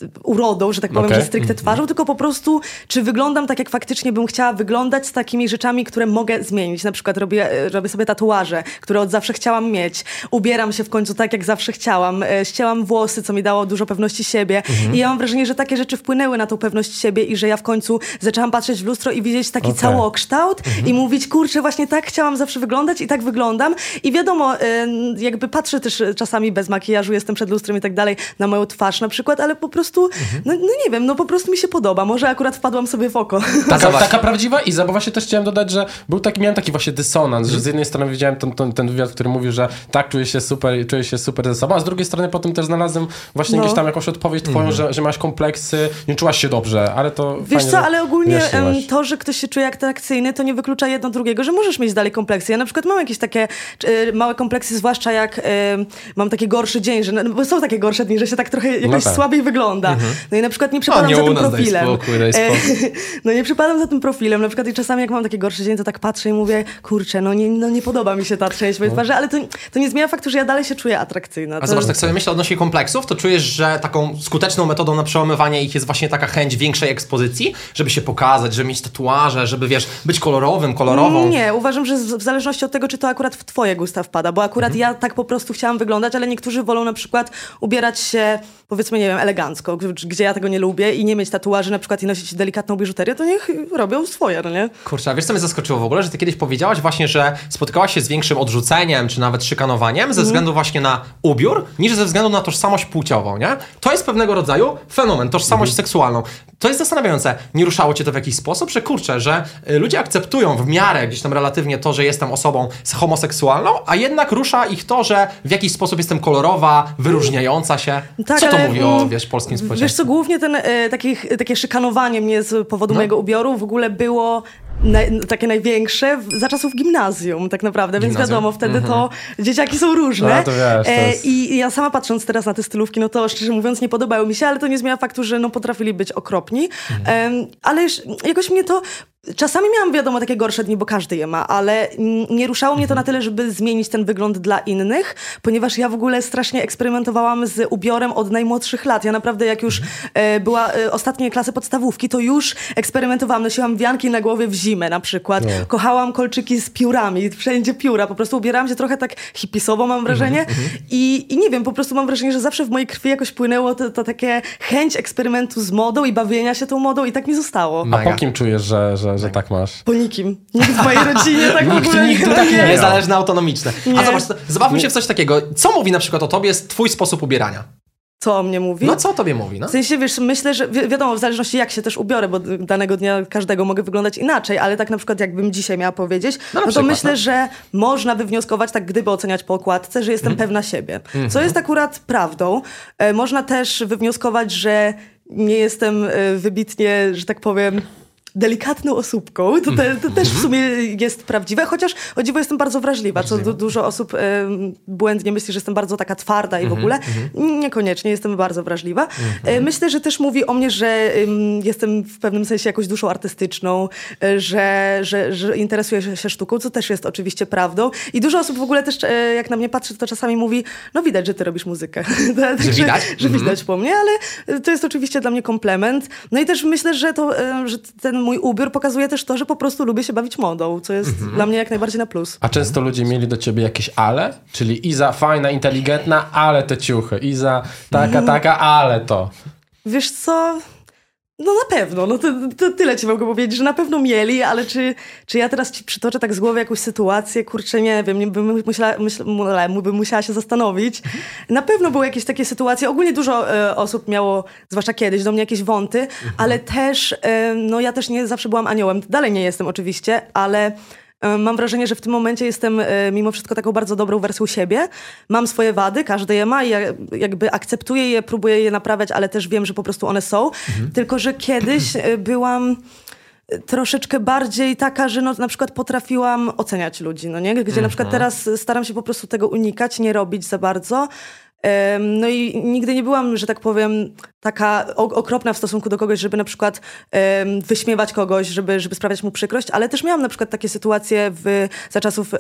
y, urodą, że tak powiem, Okej. że stricte twarzą, tylko po prostu, czy wyglądam tak, jak faktycznie bym chciała wyglądać z takimi rzeczami, które mogę zmienić. Na przykład robię, e, robię sobie tatuaże, które od zawsze chciałam mieć. Ubieram się w końcu tak, jak zawsze chciałam. E, Ścięłam włosy, co mi dało dużo pewności siebie. I ja mam wrażenie, że takie rzeczy wpłynęły na tą pewność siebie i że ja w końcu zaczęłam patrzeć w lustro i widzieć taki Okej. całokształt i mówić, kurczę, właśnie tak chciałam zawsze wyglądać i tak wyglądam. I wiadomo, e, jakby patrzę też e, czasami bez makijażu, jestem przed lustrem i tak dalej, na moją twarz na przykład, ale po prostu, no, no nie wiem, no po prostu mi się podoba. Może akurat wpadłam sobie w oko. Taka, taka prawdziwa Iza, bo właśnie też chciałem dodać, że był taki, miałem taki właśnie dysonans, że z jednej strony widziałem ten, ten, ten wywiad, który mówił, że tak, czuję się super, czuję się super ze sobą, a z drugiej strony potem też znalazłem właśnie No. gdzieś tam jakąś odpowiedź twoją, że, że masz kompleksy, nie czułaś się dobrze, ale to Wiesz fajnie, co, ale ogólnie to, że ktoś się czuje atrakcyjny, to nie wyklucza jedno drugiego, że możesz mieć dalej kompleksy. Ja na przykład mam jakieś takie e, małe kompleksy, zwłaszcza jak e, mam taki gorszy dzień, że no, bo są takie gorsze dni, że się tak trochę jakoś tak. słabiej wygląda. No i na przykład nie przepadam nie za tym nas, daj profilem. spokój, daj E, spokój. no nie przepadam za tym profilem. Na przykład i czasami jak mam taki gorszy dzień, to tak patrzę i mówię, kurczę, no nie, no nie podoba mi się ta część mojej twarzy, ale to, to nie zmienia faktu, że ja dalej się czuję atrakcyjna. A To- zobacz, tak sobie myślę odnośnie kompleksów, to czujesz, że taką skuteczną metodą na przełamywanie ich jest właśnie taka chęć większej ekspozycji, żeby się pokazać, żeby mieć tatuaże, żeby wiesz, być kolorowym, kolorową. Nie, uważam, że w zależności od tego, czy to akurat w twoje gusta wpada, bo akurat Mhm. ja tak po prostu chciałam wyglądać, ale niektórzy wolą na przykład ubierać się, powiedzmy, nie wiem, elegancko, gdzie ja tego nie lubię i nie mieć tatuaży na przykład i nosić delikatną biżuterię, to niech robią swoje, no nie? Kurczę, a wiesz co mnie zaskoczyło w ogóle, że ty kiedyś powiedziałaś właśnie, że spotykałaś się z większym odrzuceniem, czy nawet szykanowaniem Mhm. ze względu właśnie na ubiór, niż ze względu na tożsamość płciową, nie? To jest pewnego rodzaju fenomen, tożsamość Mhm. seksualną. To jest zastanawiające. Nie ruszało cię to w jakiś sposób, że kurczę, że y, ludzie akceptują w miarę gdzieś tam relatywnie to, że jestem osobą homoseksualną, a jednak rusza ich to, że w jakiś sposób jestem kolorowa, wyróżniająca się. Tak, co to ale, mówi o, mm, wiesz, polskim Wiesz społeczeństwie? co, głównie ten, e, takich, takie szykanowanie mnie z powodu No. mojego ubioru w ogóle było na, takie największe w, za czasów gimnazjum tak naprawdę, więc Gimnazjum. wiadomo, wtedy to dzieciaki są różne. A, to wiesz, to E, jest- I ja sama patrząc teraz na te stylówki, no to szczerze mówiąc nie podobały mi się, ale to nie zmienia faktu, że no potrafili być okropni. Em, ale już, jakoś mnie to... Czasami miałam, wiadomo, takie gorsze dni, bo każdy je ma, ale mm, nie ruszało mnie to na tyle, żeby zmienić ten wygląd dla innych, ponieważ ja w ogóle strasznie eksperymentowałam z ubiorem od najmłodszych lat. Ja naprawdę, jak już e, była e, ostatnie klasy podstawówki, to już eksperymentowałam. Nosiłam wianki na głowie w zimę na przykład. Kochałam kolczyki z piórami, wszędzie pióra. Po prostu ubierałam się trochę tak hipisowo, mam wrażenie. I, I nie wiem, po prostu mam wrażenie, że zawsze w mojej krwi jakoś płynęło to, to takie chęć eksperymentu z modą i bawienia się tą modą i tak mi zostało. A po kim czujesz, że, że, że tak masz? Po nikim. Nikt w mojej rodzinie tak w ogóle nikt nie, tak nie- Niezależne, autonomiczne. A Nie. zobacz, zabawmy się w coś takiego. Co mówi na przykład o tobie jest twój sposób ubierania? Co o mnie mówi? No co o tobie mówi, no? W sensie, wiesz, myślę, że wi wiadomo, w zależności jak się też ubiorę, bo danego dnia każdego mogę wyglądać inaczej, ale tak na przykład jakbym dzisiaj miała powiedzieć, No no, to przykład, myślę, no. że można wywnioskować, tak gdyby oceniać po okładce, że jestem pewna siebie. Co jest akurat prawdą. E, można też wywnioskować, że nie jestem e, wybitnie, że tak powiem, delikatną osóbką. To, te, to też w sumie jest prawdziwe, chociaż o dziwo jestem bardzo wrażliwa, co du dużo osób em, błędnie myśli, że jestem bardzo taka twarda i w ogóle. Niekoniecznie, jestem bardzo wrażliwa. E, Myślę, że też mówi o mnie, że em, jestem w pewnym sensie jakąś duszą artystyczną, e, że, że, że interesuję się- sztuką, co też jest oczywiście prawdą. I dużo osób w ogóle też, e, jak na mnie patrzy, to czasami mówi, no widać, że ty robisz muzykę. Także- widać? Że widać po mnie, ale to jest oczywiście dla mnie komplement. No i też myślę, że, to, że ten mój ubiór pokazuje też to, że po prostu lubię się bawić modą, co jest dla mnie jak najbardziej na plus. A często ludzie mieli do ciebie jakieś ale? Czyli Iza fajna, inteligentna, ale te ciuchy. Iza taka, taka, ale to. Wiesz co? No na pewno, no to, to tyle ci mogę powiedzieć, że na pewno mieli, ale czy, czy ja teraz ci przytoczę tak z głowy jakąś sytuację, kurczę, nie wiem, nie, bym, musiała, myśl, bym musiała się zastanowić. Na pewno były jakieś takie sytuacje, ogólnie dużo e, osób miało, zwłaszcza kiedyś, do mnie jakieś wąty, ale też, e, no ja też nie zawsze byłam aniołem, dalej nie jestem oczywiście, ale... e, Mam wrażenie, że w tym momencie jestem e, mimo wszystko taką bardzo dobrą wersją siebie. Mam swoje wady, każdy je ma i ja jakby akceptuję je, próbuję je naprawiać, ale też wiem, że po prostu one są. Tylko, że kiedyś e, byłam troszeczkę bardziej taka, że no, na przykład potrafiłam oceniać ludzi, no nie? Gdzie na przykład teraz staram się po prostu tego unikać, nie robić za bardzo. No i nigdy nie byłam, że tak powiem, taka okropna w stosunku do kogoś, żeby na przykład em, wyśmiewać kogoś, żeby, żeby sprawiać mu przykrość, ale też miałam na przykład takie sytuacje w, za czasów em,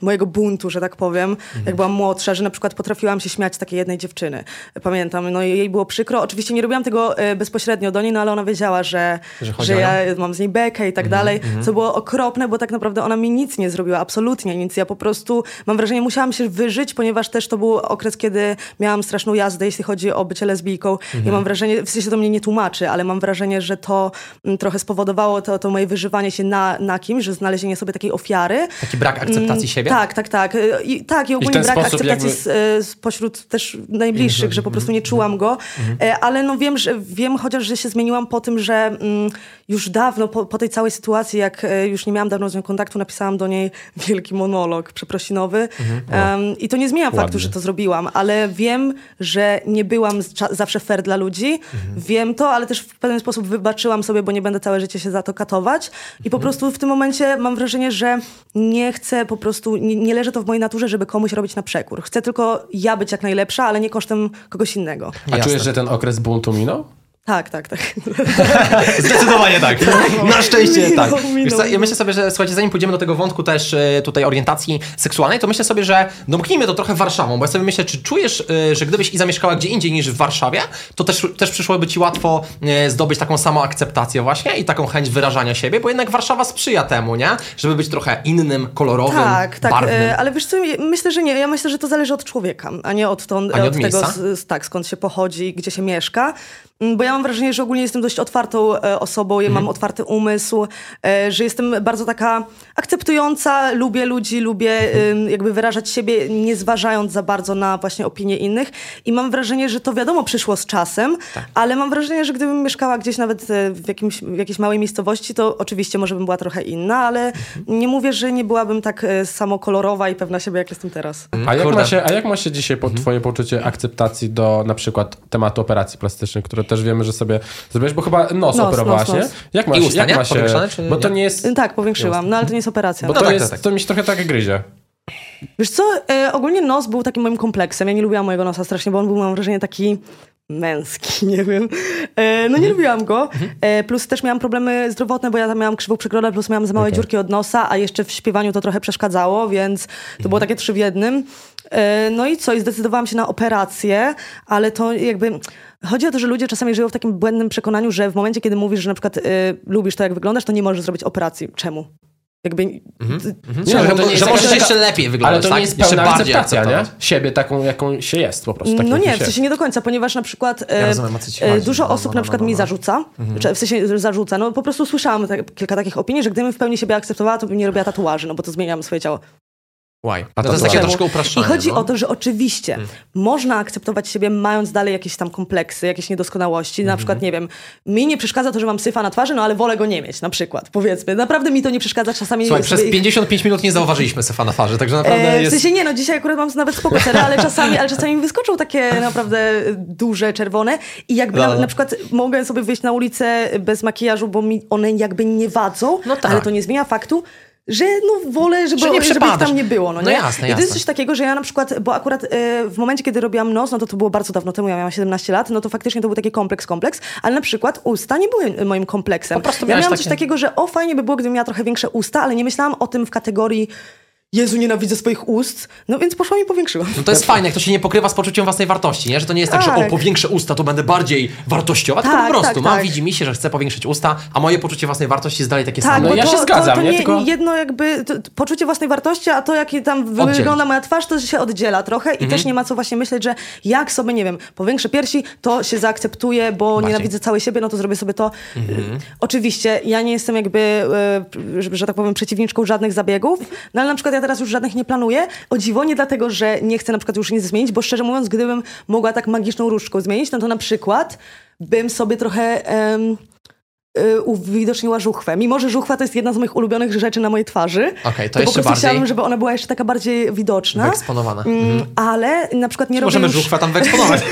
mojego buntu, że tak powiem, jak byłam młodsza, że na przykład potrafiłam się śmiać z takiej jednej dziewczyny. Pamiętam, no i jej było przykro. Oczywiście nie robiłam tego e, bezpośrednio do niej, no ale ona wiedziała, że, Że że ja mam z niej bekę i tak dalej, co było okropne, bo tak naprawdę ona mi nic nie zrobiła, absolutnie nic. Ja po prostu, mam wrażenie, musiałam się wyżyć, ponieważ też to był okres, kiedy miałam straszną jazdę, jeśli chodzi o bycie lesbijką i mam wrażenie, w sensie to mnie nie tłumaczy, ale mam wrażenie, że to mm, trochę spowodowało to, to moje wyżywanie się na, na kimś, że znalezienie sobie takiej ofiary. Taki brak akceptacji Mm, siebie? Tak, tak, tak. Y, I, tak, i ogólnie ten brak akceptacji jakby- z, y, spośród też najbliższych, że po prostu nie czułam go. E, Ale no wiem, że wiem chociaż, że się zmieniłam po tym, że mm, już dawno, po, po tej całej sytuacji, jak e, już nie miałam dawno z nią kontaktu, napisałam do niej wielki monolog przeprosinowy. Em, I to nie zmienia faktu, Ładnie. że to zrobiłam, ale wiem, że nie byłam zawsze fair dla ludzi. Wiem to, ale też w pewien sposób wybaczyłam sobie, bo nie będę całe życie się za to katować. I po prostu w tym momencie mam wrażenie, że nie chcę po prostu, nie, nie leży to w mojej naturze, żeby komuś robić na przekór. Chcę tylko ja być jak najlepsza, ale nie kosztem kogoś innego. A Jasne. czujesz, że ten okres buntu minął? Tak, tak, tak. Zdecydowanie tak. Na szczęście tak. co, ja myślę sobie, że słuchajcie, zanim pójdziemy do tego wątku też e, tutaj orientacji seksualnej, to myślę sobie, że domknijmy to trochę Warszawą, bo ja sobie myślę, czy czujesz, e, że gdybyś i zamieszkała gdzie indziej niż w Warszawie, to też, też przyszłoby ci łatwo e, zdobyć taką samą akceptację właśnie i taką chęć wyrażania siebie, bo jednak Warszawa sprzyja temu, nie? Żeby być trochę innym, kolorowym, Tak, tak, barwnym. ale wiesz co, myślę, że nie. Ja myślę, że to zależy od człowieka, a nie od, to, A nie od od tego, z, tak, skąd się pochodzi, gdzie się mieszka. Mm, Bo ja mam wrażenie, że ogólnie jestem dość otwartą e, osobą, ja Mhm. mam otwarty umysł, e, że jestem bardzo taka akceptująca, lubię ludzi, lubię Mhm. e, jakby wyrażać siebie, nie zważając za bardzo na właśnie opinie innych. I mam wrażenie, że to wiadomo przyszło z czasem, Tak. ale mam wrażenie, że gdybym mieszkała gdzieś nawet e, w, jakimś, w jakiejś małej miejscowości, to oczywiście może bym była trochę inna, ale Mhm. nie mówię, że nie byłabym tak e, samokolorowa i pewna siebie, jak jestem teraz. A jak, Kurde. ma się, a jak ma się dzisiaj po twoje poczucie akceptacji do na przykład tematu operacji plastycznych, które też wiemy, że sobie zrobiłeś, bo chyba nos, Nos, operowałaś, nos, nie? nos. Jak ma, I się- usta, jak nie? ma się... Bo to nie? nie jest... Tak, powiększyłam, no ale to nie jest operacja. Bo No to tak, jest, tak, tak. to mi się trochę tak gryzie. Wiesz co, e, ogólnie nos był takim moim kompleksem. Ja nie lubiłam mojego nosa strasznie, bo on był, mam wrażenie, taki męski, nie wiem. E, no nie lubiłam go. E, plus też miałam problemy zdrowotne, bo ja tam miałam krzywą przykrodę, plus miałam za małe Okej. dziurki od nosa, a jeszcze w śpiewaniu to trochę przeszkadzało, więc to było takie trzy w jednym. E, no i co, i zdecydowałam się na operację, ale to jakby... Chodzi o to, że ludzie czasami żyją w takim błędnym przekonaniu, że w momencie, kiedy mówisz, że na przykład e, lubisz to, jak wyglądasz, to nie możesz zrobić operacji. Czemu? Jakby... Nie, że, że to nie jest że możesz jakaś jeszcze taka- lepiej wyglądać, Ale to tak? nie jest Jeszcze pełna bardziej akceptacja, nie? Siebie taką, jaką się jest po prostu. Takim, No nie, w się sensie nie do końca, ponieważ na przykład e, Ja rozumiem, chodzi. dużo No, no, osób no, na przykład no, mi no. zarzuca, czy w sensie zarzuca, no po prostu słyszałam tak, kilka takich opinii, że gdybym w pełni siebie akceptowała, to bym nie robiła tatuaży, no bo to zmieniam swoje ciało. Why? A to jest to takie Czemu? troszkę upraszczone. I chodzi no. o to, że oczywiście można akceptować siebie, mając dalej jakieś tam kompleksy, jakieś niedoskonałości. Na przykład, nie wiem, mi nie przeszkadza to, że mam syfa na twarzy, no ale wolę go nie mieć, na przykład, powiedzmy. Naprawdę mi to nie przeszkadza czasami. Słuchaj, przez sobie- 55 minut nie zauważyliśmy Sefa na twarzy, także naprawdę E, w jest... sensie nie, no dzisiaj akurat mam nawet spoko cery, ale czasami, ale czasami mi wyskoczą takie naprawdę duże, czerwone i jakby No, na, no. na przykład mogę sobie wyjść na ulicę bez makijażu, bo mi one jakby nie wadzą, No tak. ale to nie zmienia faktu, że no wolę, żeby, Że nie żeby ich tam nie było, no No nie? jasne, I to jest jasne. coś takiego, że ja na przykład, bo akurat e, w momencie, kiedy robiłam nos, no to to było bardzo dawno temu, ja miałam 17 lat, no to faktycznie to był taki kompleks, kompleks, ale na przykład usta nie były moim kompleksem. Po prostu ja miałam coś takie- takiego, że o fajnie by było, gdybym miała trochę większe usta, ale nie myślałam o tym w kategorii Jezu, nienawidzę swoich ust. No więc poszłam i powiększyłam. No to jest fajne, jak to się nie pokrywa z poczuciem własnej wartości, nie? Że to nie jest tak, że Tak. o, powiększę usta, to będę bardziej wartościowa, tylko Tak, po prostu tak, mam, tak. widzi mi się, że chcę powiększyć usta, a moje poczucie własnej wartości jest dalej takie Tak, samo. No ja to, się zgadzam, to, to nie? nie, Tylko- jedno jakby to, poczucie własnej wartości, a to jak tam Oddzielić. wygląda moja twarz, to się oddziela trochę i Mhm. też nie ma co właśnie myśleć, że jak sobie, nie wiem, powiększę piersi, to się zaakceptuje, bo Bardziej. Mhm. nienawidzę całej siebie, no to zrobię sobie to. Oczywiście, ja nie jestem jakby, e, że, że tak powiem, przeciwniczką żadnych zabiegów, no ale na przykład ja teraz już żadnych nie planuję. O dziwo, nie dlatego, że nie chcę na przykład już nic zmienić, bo szczerze mówiąc, gdybym mogła tak magiczną różdżką zmienić, no to na przykład bym sobie trochę... y, uwidoczniła żuchwę. Mimo, że żuchwa to jest jedna z moich ulubionych rzeczy na mojej twarzy, Okej, to po jeszcze prostu bardziej chciałabym, żeby ona była jeszcze taka bardziej widoczna. Wyeksponowana. Mm, Ale na przykład nie Możemy robię już... żuchwę tam wyeksponować.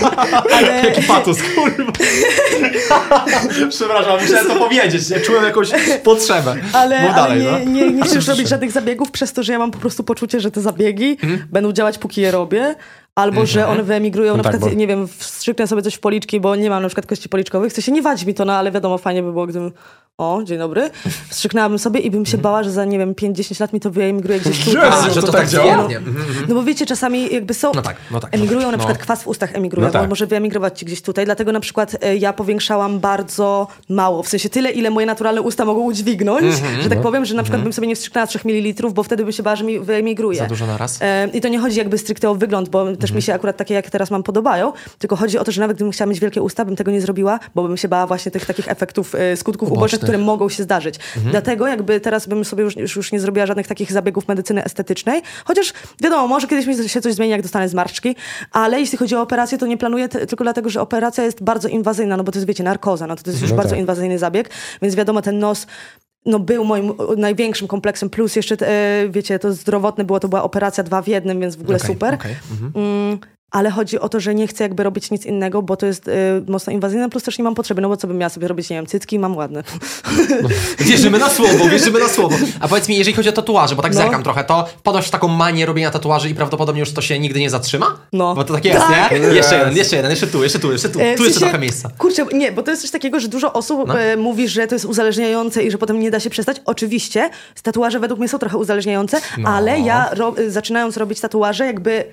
Ale... Jaki patus, kurwa. Przepraszam, musiałem to powiedzieć. Ja czułem jakąś potrzebę. Ale, Mów ale dalej, nie, no. nie, nie chcę już robić żadnych zabiegów przez to, że ja mam po prostu poczucie, że te zabiegi Mhm. będą działać, póki je robię. Albo, że one wyemigrują, na tak, przykład, bo- nie wiem, wstrzyknę sobie coś w policzki, bo nie mam na przykład kości policzkowych. W sensie nie wadzi mi to, no ale wiadomo, fajnie by było, gdybym... O, dzień dobry. Wstrzyknęłabym sobie i bym się bała, że za, nie wiem, 5-10 lat mi to wyemigruje gdzieś tutaj. Jezu, A, że to to tak tak działa? Mhm. No bo wiecie, czasami jakby są. No tak, no tak, no Emigrują tak, na no. przykład kwas w ustach emigruje, No tak. bo może wyemigrować ci gdzieś tutaj. Dlatego na przykład e, ja powiększałam bardzo mało. W sensie tyle, ile moje naturalne usta mogą udźwignąć, Mhm, że tak powiem, że na przykład bym sobie nie wstrzyknęła 3 ml, bo wtedy bym się bała, że mi wyemigruje. Za dużo naraz? E, I to nie chodzi jakby stricte o wygląd, bo też Mhm. mi się akurat takie, jak teraz mam, podobają. Tylko chodzi o to, że nawet gdybym chciała mieć wielkie usta, bym tego nie zrobiła, bo bym się bała właśnie tych takich efektów, e, skutków Ubocznych. Które mogą się zdarzyć. Mhm. Dlatego jakby teraz bym sobie już, już, już nie zrobiła żadnych takich zabiegów medycyny estetycznej. Chociaż wiadomo, może kiedyś mi się coś zmieni, jak dostanę zmarszczki, ale jeśli chodzi o operację, to nie planuję tylko dlatego, że operacja jest bardzo inwazyjna, no bo to jest, wiecie, narkoza, no to, to jest już No bardzo tak. inwazyjny zabieg, więc wiadomo, ten nos no był moim największym kompleksem, plus jeszcze, e, wiecie, to zdrowotne było, to była operacja dwa w jednym, więc w ogóle Okej, super. okej, mhm. Mm, ale chodzi o to, że nie chcę jakby robić nic innego, bo to jest y, mocno inwazyjne, plus też nie mam potrzeby, no bo co bym miała sobie robić, nie wiem, cycki, mam ładne. Wierzymy na słowo, wierzymy na słowo. A powiedz mi, jeżeli chodzi o tatuaże, bo tak No. zerkam trochę, to wpadłaś w taką manię robienia tatuaży i prawdopodobnie już to się nigdy nie zatrzyma? No. Bo to tak jest, nie? Jeszcze jeden, jeszcze jeden, jeszcze tu, jeszcze tu, jeszcze tu. E, w Tu jeszcze trochę miejsca. Kurczę, nie, bo to jest coś takiego, że dużo osób No. e, mówi, że to jest uzależniające i że potem nie da się przestać. Oczywiście, tatuaże według mnie są trochę uzależniające, No. ale ja ro, zaczynając robić tatuaże, jakby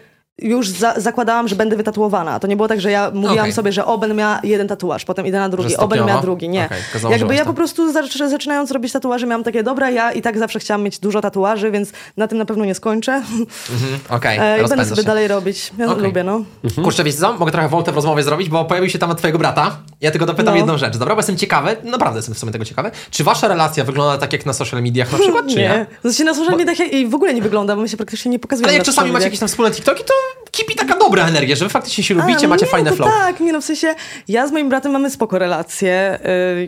już za, zakładałam, że będę wytatuowana. To nie było tak, że ja mówiłam Okej. sobie, że o, będę miała jeden tatuaż, potem idę na drugi, o, będę miała drugi. Nie. Założyłaś jakby ja to. po prostu zac- zaczynając robić tatuaże, miałam takie, dobra, ja i tak zawsze chciałam mieć dużo tatuaży, więc na tym na pewno nie skończę. Mhm, Okej, E, I będę sobie się. dalej robić. Ja Okej. lubię, no. Kurczę, wiecie co? Mogę trochę woltę w rozmowie zrobić, bo pojawił się temat twojego brata. Ja tylko dopytam No. jedną rzecz, dobra? Bo jestem ciekawy, naprawdę jestem w sumie tego ciekawy. Czy wasza relacja wygląda tak jak na social mediach na przykład, czy nie? Znaczy na social mediach i w ogóle nie wygląda, bo my się praktycznie nie pokazujemy Ale jak czasami macie jakieś tam wspólne TikToki, to kipi taka dobra energia, że wy faktycznie się lubicie, A, no macie nie, fajne to flow. Tak, nie no, w sensie ja z moim bratem mamy spoko relacje.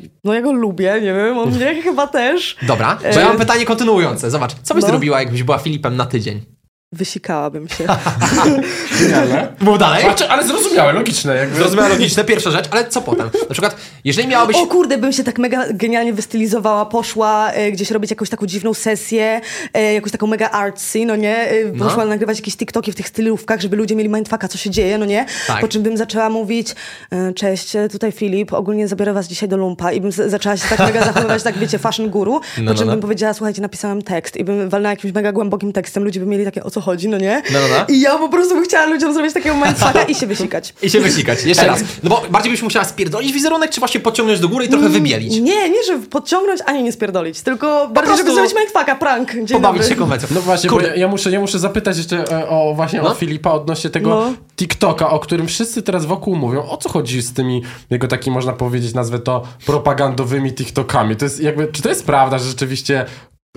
Yy, no ja go lubię, nie wiem, on mnie chyba też. Dobra, to ja mam pytanie kontynuujące. Zobacz, co byś no. zrobiła, jakbyś była Filipem na tydzień? Wysikałabym się. Mów dalej. Znaczy, ale zrozumiałe, logiczne. Jakby. Zrozumiałe logiczne, pierwsza rzecz, ale co potem? Na przykład, jeżeli miałabyś... O kurde, bym się tak mega genialnie wystylizowała, poszła e, gdzieś robić jakąś taką dziwną sesję, e, jakąś taką mega artsy, no nie? E, No. Poszła nagrywać jakieś TikToki w tych stylówkach, żeby ludzie mieli mindfucka, co się dzieje, no nie? Tak. Po czym bym zaczęła mówić, e, cześć, e, tutaj Filip, ogólnie zabiorę was dzisiaj do lumpa i bym zaczęła się tak mega zachowywać, tak wiecie, fashion guru, No, po no, czym no. bym powiedziała, słuchajcie, napisałem tekst i bym walnęła jakimś mega głębokim tekstem, ludzie by mieli takie, o co chodzi, no nie? No, no, no. I ja po prostu bym chciała ludziom zrobić takiego mindfucka i się wysikać. I się wysikać, jeszcze raz. No bo bardziej byś musiała spierdolić wizerunek, czy właśnie podciągnąć do góry i trochę wybielić? Nie, nie, żeby podciągnąć, ani nie spierdolić, tylko bardziej, żeby zrobić mindfucka, prank. Dzień Pobawić dobry. się konwencją. No właśnie, Kurde. bo ja, ja, muszę, ja muszę zapytać jeszcze e, o właśnie No. o Filipa odnośnie tego No. TikToka, o którym wszyscy teraz wokół mówią. O co chodzi z tymi jego takimi, można powiedzieć, nazwę to propagandowymi TikTokami? To jest jakby, czy to jest prawda, że rzeczywiście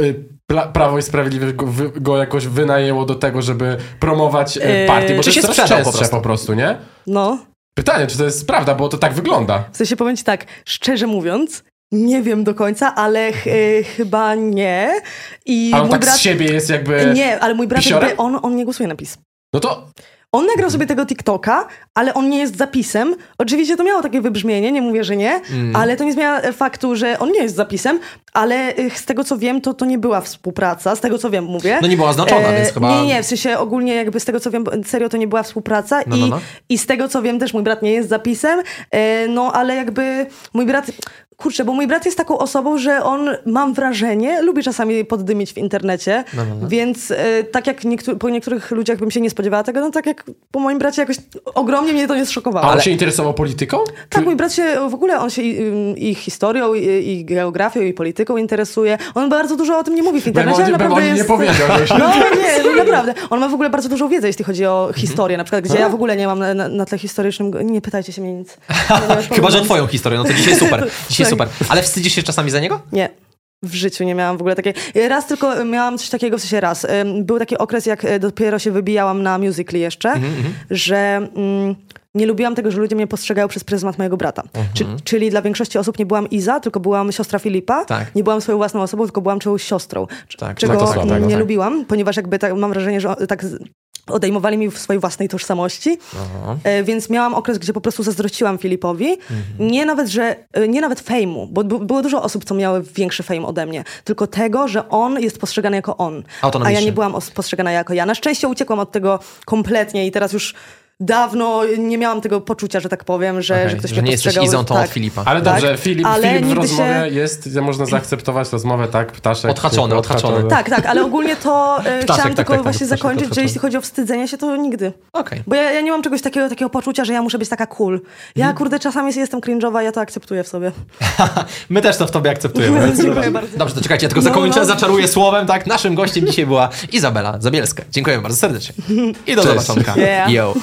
y, pra, Prawo i Sprawiedliwość go, go jakoś wynajęło do tego, żeby promować y, Yy, partię, bo czy to się jest coraz po prostu. po prostu, nie? No. Pytanie, czy to jest prawda, bo to tak wygląda. W sensie powiem ci tak, szczerze mówiąc, nie wiem do końca, ale ch y, chyba nie. I A on mój tak brat... z siebie jest jakby... Nie, ale mój brat jakby, on, on nie głosuje na PiS. No to On nagrał sobie tego TikToka, ale on nie jest zapisem. Oczywiście to miało takie wybrzmienie, nie mówię, że nie, Mm. ale to nie zmienia e, faktu, że on nie jest zapisem, ale e, z tego co wiem, to, to nie była współpraca, z tego co wiem mówię. No nie była oznaczona, więc chyba- Nie, nie, w sensie ogólnie jakby z tego co wiem, serio to nie była współpraca No, i, no, no. i z tego co wiem też mój brat nie jest zapisem, e, no ale jakby mój brat... Kurczę, bo mój brat jest taką osobą, że on, mam wrażenie, lubi czasami poddymić w internecie, No, więc e, tak jak niektó- po niektórych ludziach bym się nie spodziewała tego, no tak jak po moim bracie jakoś ogromnie mnie to nie zszokowało. A on Ale- się interesował polityką? Tak, mój brat się w ogóle, on się i, i historią, i, i geografią, i polityką interesuje. On bardzo dużo o tym nie mówi w internecie, ale bym naprawdę nie jest... powiedział, że się... No nie, no naprawdę. On ma w ogóle bardzo dużą wiedzę, jeśli chodzi o historię, na przykład, gdzie ja w ogóle nie mam na, na, na tle historycznym... Nie pytajcie się mnie nic. Nie Chyba, że o twoją historię, no to dzisiaj super. Dzisiaj Tak. super. Ale wstydzisz się czasami za niego? Nie. W życiu nie miałam w ogóle takiej. Raz tylko miałam coś takiego, w sensie raz. Ym, Był taki okres, jak e, dopiero się wybijałam na musicali jeszcze, Mhm, że mm, nie lubiłam tego, że ludzie mnie postrzegają przez pryzmat mojego brata. Czy, czyli dla większości osób nie byłam Iza, tylko byłam siostra Filipa. Tak. Nie byłam swoją własną osobą, tylko byłam czyjąś siostrą. Tak, czego tak to słabe, mm, no nie tak. lubiłam, ponieważ jakby tak, mam wrażenie, że tak odejmowali mi w swojej własnej tożsamości. E, Więc miałam okres, gdzie po prostu zazdrościłam Filipowi. Mhm. Nie nawet, że, e, nie nawet fejmu, bo było dużo osób, co miały większy fame ode mnie. Tylko tego, że on jest postrzegany jako on. A ja nie byłam os- postrzegana jako ja. Na szczęście uciekłam od tego kompletnie i teraz już dawno nie miałam tego poczucia, że tak powiem, że, Okej, że ktoś że mnie nie jesteś postrzegał. Izą, tą tak. od Filipa. Ale Tak, dobrze, Filip, ale Filip w rozmowie się- jest, można zaakceptować rozmowę, tak? Ptaszek. Odhaczony, odhaczony. Tak, tak, ale ogólnie to e, chciałam tak, tylko tak, tak, właśnie ptaszek zakończyć, że jeśli chodzi o wstydzenie się, to nigdy. Okej. Bo ja, ja nie mam czegoś takiego, takiego poczucia, że ja muszę być taka cool. Ja, Mhm. kurde, czasami jestem cringe'owa, ja to akceptuję w sobie. My też to w tobie akceptujemy. Dziękuję bardzo. Dobrze, to czekajcie, ja tylko No, zakończę, no. zaczaruję słowem, tak? Naszym gościem dzisiaj była Izabela Zabielska. Dziękuję bardzo serdecznie. I do Cześć. zobaczonka. Yeah. Yo.